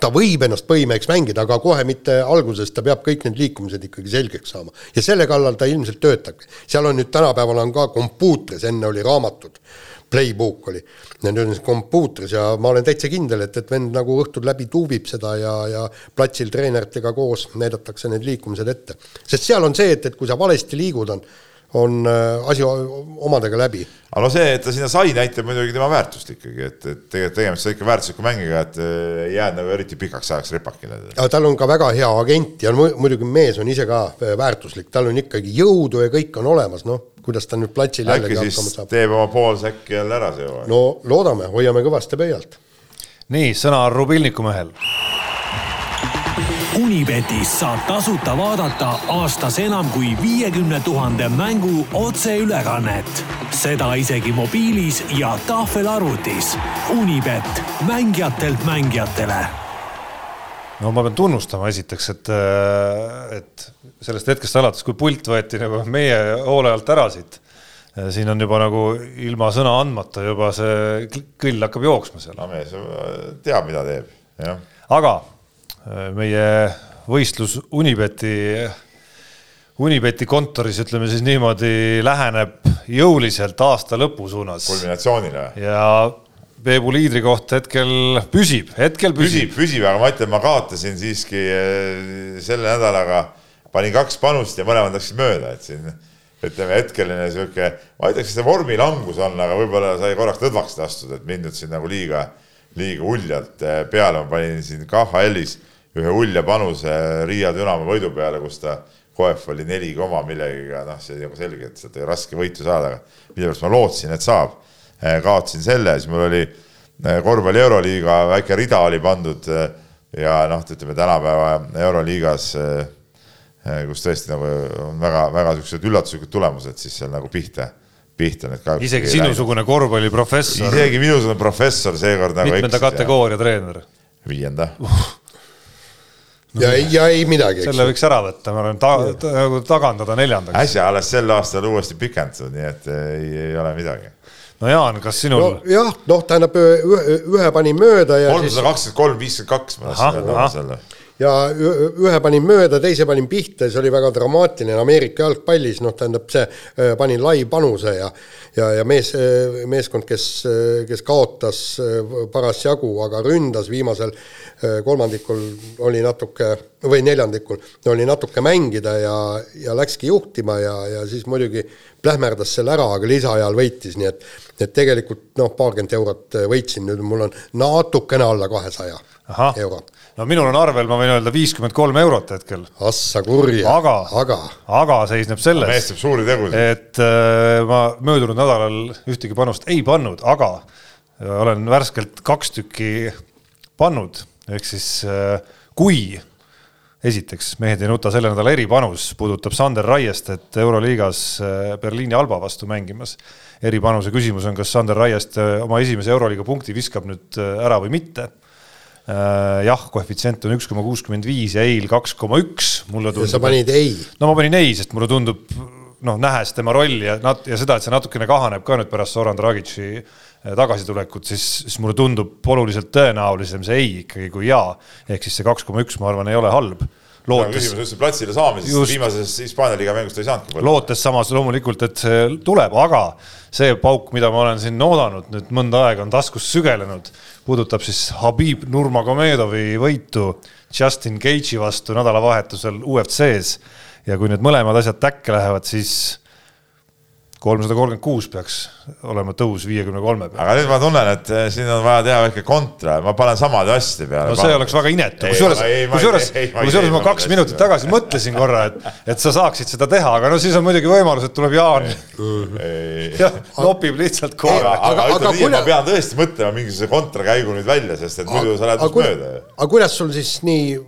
ta võib ennast põhimeheks mängida, aga kohe mitte alguses, ta peab kõik need liikumised ikkagi selgeks saama. ja selle kallal ta ilmselt töötabki. seal on nüüd tänapäeval on ka kompuutris, enne oli raamatud, playbook oli, nüüd on kompuutris ja ma olen täitsa kindel, et, et vend nagu õhtul läbi tuubib seda ja, ja platsil treeneritega koos näidatakse need liikumised ette. sest seal on see, et, et kui sa valesti liigud, on, on äh, asi omadega läbi aga no see, et ta sinna sai, näitab muidugi tema väärtust ikkagi, et, et tegelikult tegemist on ikka väärtusliku mängiga, et äh, ei jäänud nagu eriti pikaks ajaks repakile. aga tal on ka väga hea agent ja mu- muidugi mees on ise ka äh, väärtuslik, tal on ikkagi jõudu ja kõik on olemas, noh, kuidas ta nüüd platsil äkki jällegi siis hakkama saab. teeb oma poolsäkki jälle ära see hooaeg. no loodame, hoiame kõvasti pöialt. nii, sõna Rubilniku mehel. Unibetis saab tasuta vaadata aastas enam kui viiekümne tuhande mängu otseülekannet. seda isegi mobiilis ja tahvelarvutis. Unibet, mängijatelt mängijatele no ma pean tunnustama esiteks, et, et sellest hetkest alates, kui pult võeti nagu meie hoole alt ära siit, siin on juba nagu ilma sõna andmata juba see kõll hakkab jooksma seal. no mees äh, teab, mida teeb, jah. aga äh, meie võistlus Unibeti, Unibeti kontoris, ütleme siis niimoodi, läheneb jõuliselt aasta lõpu suunas kulminatsioonile. ja Peebu liidrikoht hetkel püsib, hetkel püsib, püsib, püsib, aga ma ütlen, ma kaotasin siiski eh, selle nädalaga, panin kaks panust ja mõlemad läksid mööda, et siin ütleme hetkeline sihuke, ma ütleks, et see vormilangus on, aga võib-olla sai korraks lõdvaks lastud, et mind nüüd siin nagu liiga, liiga uljalt eh, peale, ma panin siin KHL-is ühe ulja panuse Riia Dünamo võidu peale, kus ta KF oli neli koma millegiga, noh, see oli nagu selge, et sealt oli raske võitu saada, aga mille pärast ma lootsin, et saab. kaotasin selle, siis mul oli eh, korvpalli Euroliiga väike rida oli pandud eh, ja noh, ütleme tänapäeva Euroliigas, kus tõesti nagu on väga-väga siuksed üllatuslikud tulemused, siis seal nagu pihta, pihta need kahjuks. isegi sinusugune korvpalliprofessor, isegi minusugune professor seekord nagu mitmenda kategooria treener, viienda. ja, ja ei midagi, selle. võiks ära võtta, ma olen ta, ta, nagu tagandada neljandaks. äsja alles sel aastal uuesti pikendatud, nii et ei, ei ole midagi. no Jaan, kas sinul no, nojah, noh, tähendab ühe, ühe panin mööda ja siis kolmsada kakskümmend kolm, viiskümmend kaks, ma tahtsin öelda selle. Ja ühe panin mööda, teise panin pihta ja see oli väga dramaatiline Ameerika jalgpallis, noh, tähendab see, panin lai panuse ja ja, ja mees, meeskond, kes, kes kaotas äh, parasjagu, aga ründas viimasel äh, kolmandikul oli natuke või neljandikul oli natuke mängida ja, ja läkski juhtima ja, ja siis muidugi plähmerdas selle ära, aga lisaajal võitis, nii et et tegelikult noh, paarkümmend eurot võitsin, nüüd mul on natukene alla kahesaja euro, no minul on arvel, ma võin öelda viiskümmend kolm eurot hetkel, assa kurja, aga, aga aga seisneb mees selles, teeb suuri tegusid. et äh, ma möödunud nädalal ühtegi panust ei pannud, aga äh, olen värskelt kaks tükki pannud, ehk siis äh, kui esiteks mehed ei nuta selle nädala eripanus puudutab Sander Raiestet Euroliigas äh, Berliini Alba vastu mängimas. eripanuse küsimus on, kas Sander Raiest äh, oma esimese Euroliiga punkti viskab nüüd ära või mitte. Jah, koefitsient on üks koma kuuskümmend viis ja eil kaks koma üks, mulle tundub. sa panid ei. no ma panin ei, sest mulle tundub noh, nähes tema rolli ja nat- ja seda, et see natukene kahaneb ka nüüd pärast Zoran Dragic'i tagasitulekut, siis, siis mulle tundub oluliselt tõenäolisem see ei ikkagi kui jaa. ehk siis see kaks koma üks, ma arvan, ei ole halb lootes... küsimus üldse platsile saamisest, viimases Hispaania liiga mängust ei saanudki. lootes samas loomulikult, et see tuleb, aga see pauk, mida ma olen siin oodanud nüüd mõnda aega, on taskus sügelenud, puudutab siis Habib Nurmagomedovi võitu Justin Gage'i vastu nädalavahetusel UFC-s ja kui need mõlemad asjad täkke lähevad, siis kolmsada kolmkümmend kuus peaks olema tõus viiekümne kolme peale. aga nüüd ma tunnen, et eh, siin on vaja teha väike kontra, ma panen samade asjade peale. no see oleks väga inetu, kusjuures, kusjuures, kusjuures ma kaks minutit tagasi mõtlesin korra, et, et sa saaksid seda teha, aga no siis on muidugi võimalus, et tuleb Jaan. jah, nopib lihtsalt kohe. aga, aga, aga ütleme nii, et kuule- ma pean tõesti mõtlema mingisuguse kontrakäigu nüüd välja, sest et muidu sa lähed mööda aga kuidas sul siis nii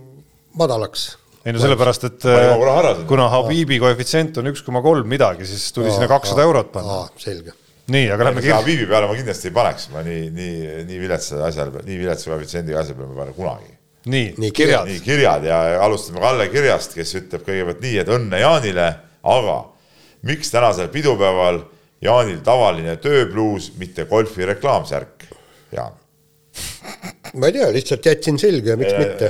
madalaks? Ei no sellepärast, et harasin. kuna Habibi koefitsient on üks koma kolm midagi, siis tuli sinna kakssada eurot panna. selge. nii, aga lähme kirja. Habibi peale ma kindlasti ei paneks, ma nii, nii, nii viletsa asja, nii viletsa koefitsiendiga asja peale ma ei pane kunagi. nii, Nii, kirjad. nii kirjad ja alustame Kalle kirjast, kes ütleb kõigepealt nii, et õnne Jaanile, aga miks tänasel pidupäeval Jaanil tavaline tööbluus, mitte golfi reklaamsärk. Jaan ma ei tea, lihtsalt jätsin selga ja miks mitte.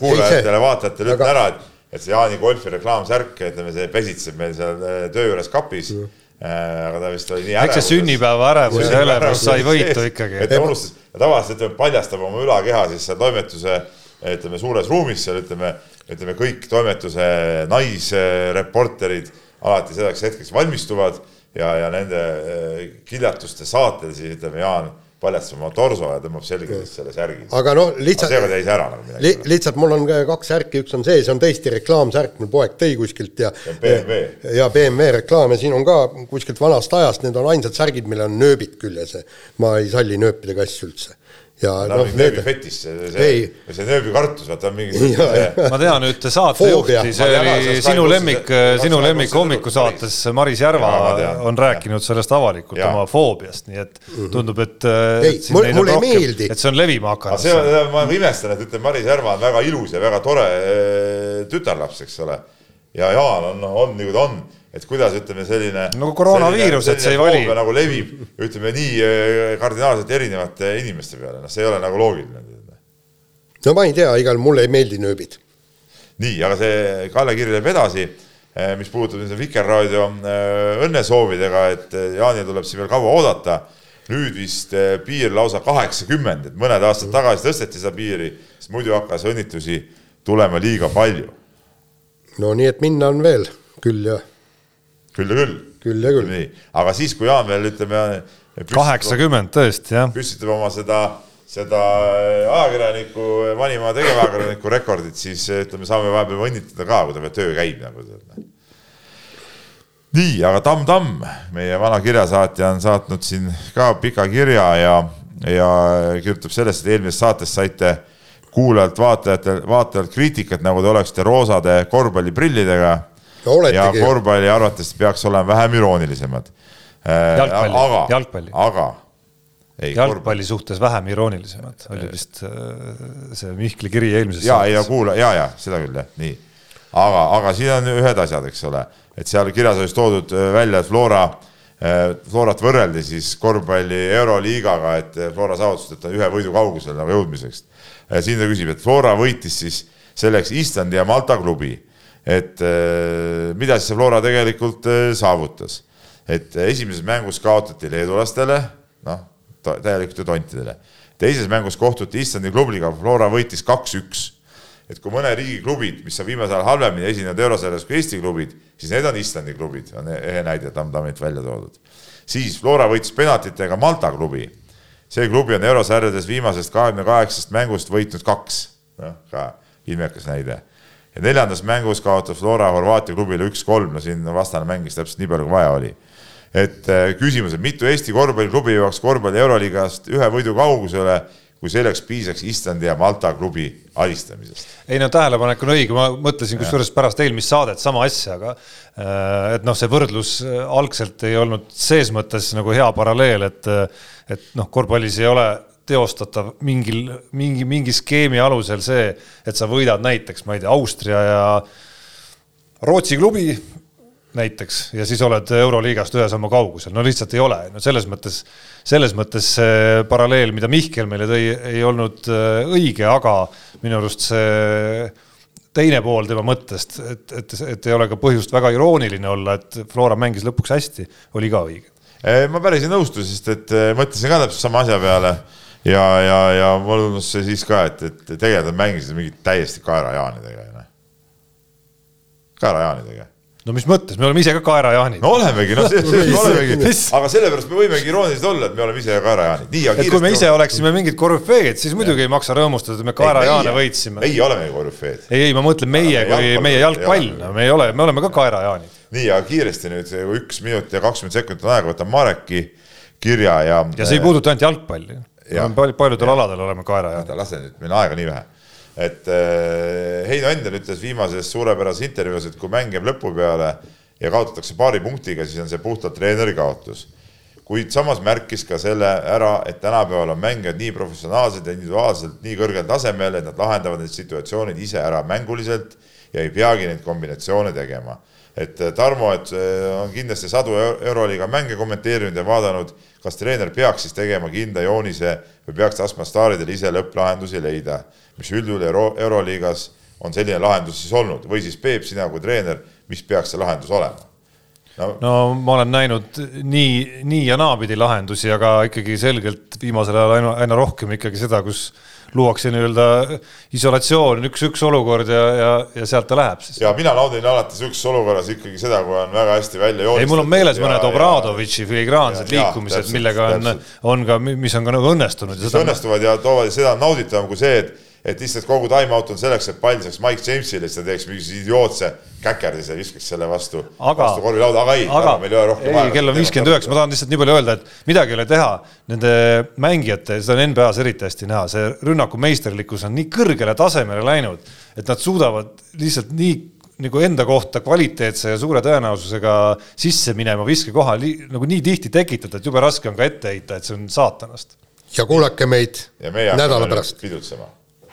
kuulajatele-vaatajatele ütlen ära, et, et see Jaani golfi reklaamsärk, ütleme, see pesitseb meil seal äh, töö juures kapis mm. aga ta vist oli nii ärev. eks see sünnipäeva ärevus ja elevus sai võitu ikkagi. et ta unustas, tavaliselt ütleme, paljastab oma ülakeha siis seal toimetuse ütleme suures ruumis seal ütleme, ütleme kõik toimetuse naisreporterid alati selleks hetkeks valmistuvad ja, ja nende äh, kiljatuste saatel siis ütleme, Jaan paljastab oma torso ja tõmbab selga siis selle särgi. aga noh, lihtsalt. jäi see ära nagu midagi li,. lihtsalt mul on kaks särki, üks on see, see on tõesti reklaamsärk, mul poeg tõi kuskilt ja. BMW. ja BMW reklaam ja siin on ka kuskilt vanast ajast, need on ainsad särgid, millel on nööbid küljes. ma ei salli nööpidega asju üldse ja no, noh, nööbi fetiš, see, see, see nööbikartus, vaata mingi. ma tean ühte saatejuhti, see oli sinu lemmik, sinu lemmik hommikusaates, Maris Järva ja, on rääkinud sellest avalikult ja. oma foobiast, nii et mhm. tundub, et. Ei, mulle mul ei meeldi. et see on levima hakanud. see, ma imestan, et ütleme, Maris Järva on väga ilus ja väga tore äh, tütarlaps, eks ole. ja Jaan on, on nagu ta on et kuidas ütleme, selline. nagu koroonaviirus, et see ei vali. nagu levib, ütleme nii eh, kardinaalselt erinevate inimeste peale, noh, see ei ole nagu loogiline. no ma ei tea, igal mulle ei meeldi nööbid. nii, aga see Kalle Kiri läheb edasi, eh, mis puudutab nüüd Vikerraadio eh, õnnesoovidega, et Jaanil tuleb siin veel kaua oodata. nüüd vist piir lausa kaheksakümmend, et mõned aastad tagasi tõsteti seda piiri, sest muidu hakkas õnnitlusi tulema liiga palju. no nii, et minna on veel küll jah küll ja küll. küll ja küll. nii, aga siis, kui Jaan veel ütleme. kaheksakümmend tõesti, jah. püstitab oma seda, seda ajakirjaniku, vanima tegevajakirjaniku rekordit, siis ütleme, saame vahepeal õnnitleda ka, kui ta veel töö käib nagu. nii, aga Tamm Tamm, meie vana kirjasaatja on saatnud siin ka pika kirja ja, ja kirjutab sellest, et eelmises saates saite kuulajalt, vaatajatelt, vaatajalt kriitikat, nagu te oleksite roosade korvpalliprillidega ja korvpalli arvates peaks olema vähem iroonilisemad. Äh, aga, jalgpalli. aga ei, jalgpalli korvpalli. suhtes vähem iroonilisemad, oli vist äh, see Mihkli kiri eelmises ja, ja kuula, ja, ja seda küll jah, nii. aga, aga siin on ühed asjad, eks ole, et seal kirjas oli toodud äh, välja, et Flora, Florat võrreldi siis korvpalli Euroliigaga, et Flora saavutused on ühe võidu kaugusel nagu jõudmiseks. siin ta küsib, et Flora võitis siis selleks Islandi ja Malta klubi et äh, mida siis see Flora tegelikult äh, saavutas. et esimeses mängus kaotati leedulastele, noh, täielikult ju tontidele. teises mängus kohtuti Islandi klubiga, Flora võitis kaks-üks. et kui mõne riigi klubid, mis on viimasel ajal halvemini esinenud eurosarjas kui Eesti klubid, siis need on Islandi klubid, on ehe näide Tamm-Tammilt välja toodud. siis Flora võitis penaltitega Malta klubi. see klubi on eurosarjades viimasest kahekümne kaheksast mängust võitnud kaks, noh, ka ilmekas näide ja neljandas mängus kaotas Flora Horvaatia klubile üks-kolm, no siin vastane mängis täpselt nii palju, kui vaja oli. et äh, küsimus, et mitu Eesti korvpalliklubi jõuaks korvpalli Euroliigast ühe võidu kaugusele, kui selleks piisaks Islandi ja Malta klubi alistamisest. ei no tähelepanek on õige, ma mõtlesin kusjuures pärast eelmist saadet sama asja, aga äh, et noh, see võrdlus äh, algselt ei olnud ses mõttes nagu hea paralleel, et et noh, korvpallis ei ole teostatav mingil, mingi, mingi skeemi alusel see, et sa võidad näiteks, ma ei tea, Austria ja Rootsi klubi näiteks ja siis oled Euroliigast ühe sammu kaugusel, no lihtsalt ei ole, no selles mõttes, selles mõttes see paralleel, mida Mihkel meile tõi, ei olnud äh, õige, aga minu arust see teine pool tema mõttest, et, et, et ei ole ka põhjust väga irooniline olla, et Flora mängis lõpuks hästi, oli ka õige. ma päris ei nõustu, sest et äh, mõtlesin ka täpselt sama asja peale ja, ja, ja mulle tundus see siis ka, et, et tegelikult nad mängisid mingit täiesti kaerajaanidega, noh. kaerajaanidega no mis mõttes, me oleme ise ka kaerajaanid. no olemegi, no see, see me olemegi, aga sellepärast me võimegi iroonilised olla, et me oleme ise kaerajaanid. aga kui me ise oleksime mingid korüfeed, siis muidugi ei maksa rõõmustada, et me kaerajaane võitsime. meie oleme korüfeed. ei, ei, ma mõtlen meie kui meie jalgpall, no me ei ole, me oleme ka kaerajaanid. nii, aga kiiresti nüüd üks minut ja kakskümmend sekundit on aega, võtan Mareki kirja ja. ja see ei puuduta ainult jalgpalli paljudel aladel oleme kaerajad. lase nüüd, meil on aega nii vähe. et äh, Heino Endel ütles viimases suurepärases intervjuus, et kui mäng jääb lõpu peale ja kaotatakse paari punktiga, siis on see puhtalt treeneri kaotus. kuid samas märkis ka selle ära, et tänapäeval on mängijad nii professionaalsed ja individuaalselt nii kõrgel tasemel, et nad lahendavad need situatsioonid ise ära mänguliselt ja ei peagi neid kombinatsioone tegema. et äh, Tarmo, et äh, on kindlasti sadu Euroliiga mänge kommenteerinud ja vaadanud, kas treener peaks siis tegema kindla joonise või peaks laskma staaridel ise lõpplahendusi leida, mis üldjuhul Euro Euroliigas on selline lahendus siis olnud või siis Peep, sina kui treener, mis peaks see lahendus olema? no, no ma olen näinud nii, nii ja naapidi lahendusi, aga ikkagi selgelt viimasel ajal aina, aina rohkem ikkagi seda, kus luuakse nii-öelda isolatsioon, üks-üks olukord ja, ja, ja sealt ta läheb siis. ja mina naudin alati sihukeses olukorras ikkagi seda, kui on väga hästi välja joonistatud. ei, mul on meeles ja, mõned Obradovitši filigraansed liikumised, millega on, on ka, mis on ka nagu õnnestunud. mis õnnestuvad ja toovad, seda nauditavam kui see, et et lihtsalt kogu time-out on selleks, et pall saaks Mike Jamesile, siis ta teeks mingisuguse idiootse käkerdise, viskaks selle vastu, vastu korvilauda, aga ei, aga meil ei ole rohkem aega. kell on viiskümmend üheksa, ma tahan lihtsalt nii palju öelda, et midagi ei ole teha. Nende mängijate, seda on NBA-s eriti hästi näha, see rünnaku meisterlikkus on nii kõrgele tasemele läinud, et nad suudavad lihtsalt nii nagu enda kohta kvaliteetse ja suure tõenäosusega sisse minema viskekoha nagu nii tihti tekitada, et jube raske on ka ette heita, et see on saatanast. ja kuulake meid nädala pärast. pidutsema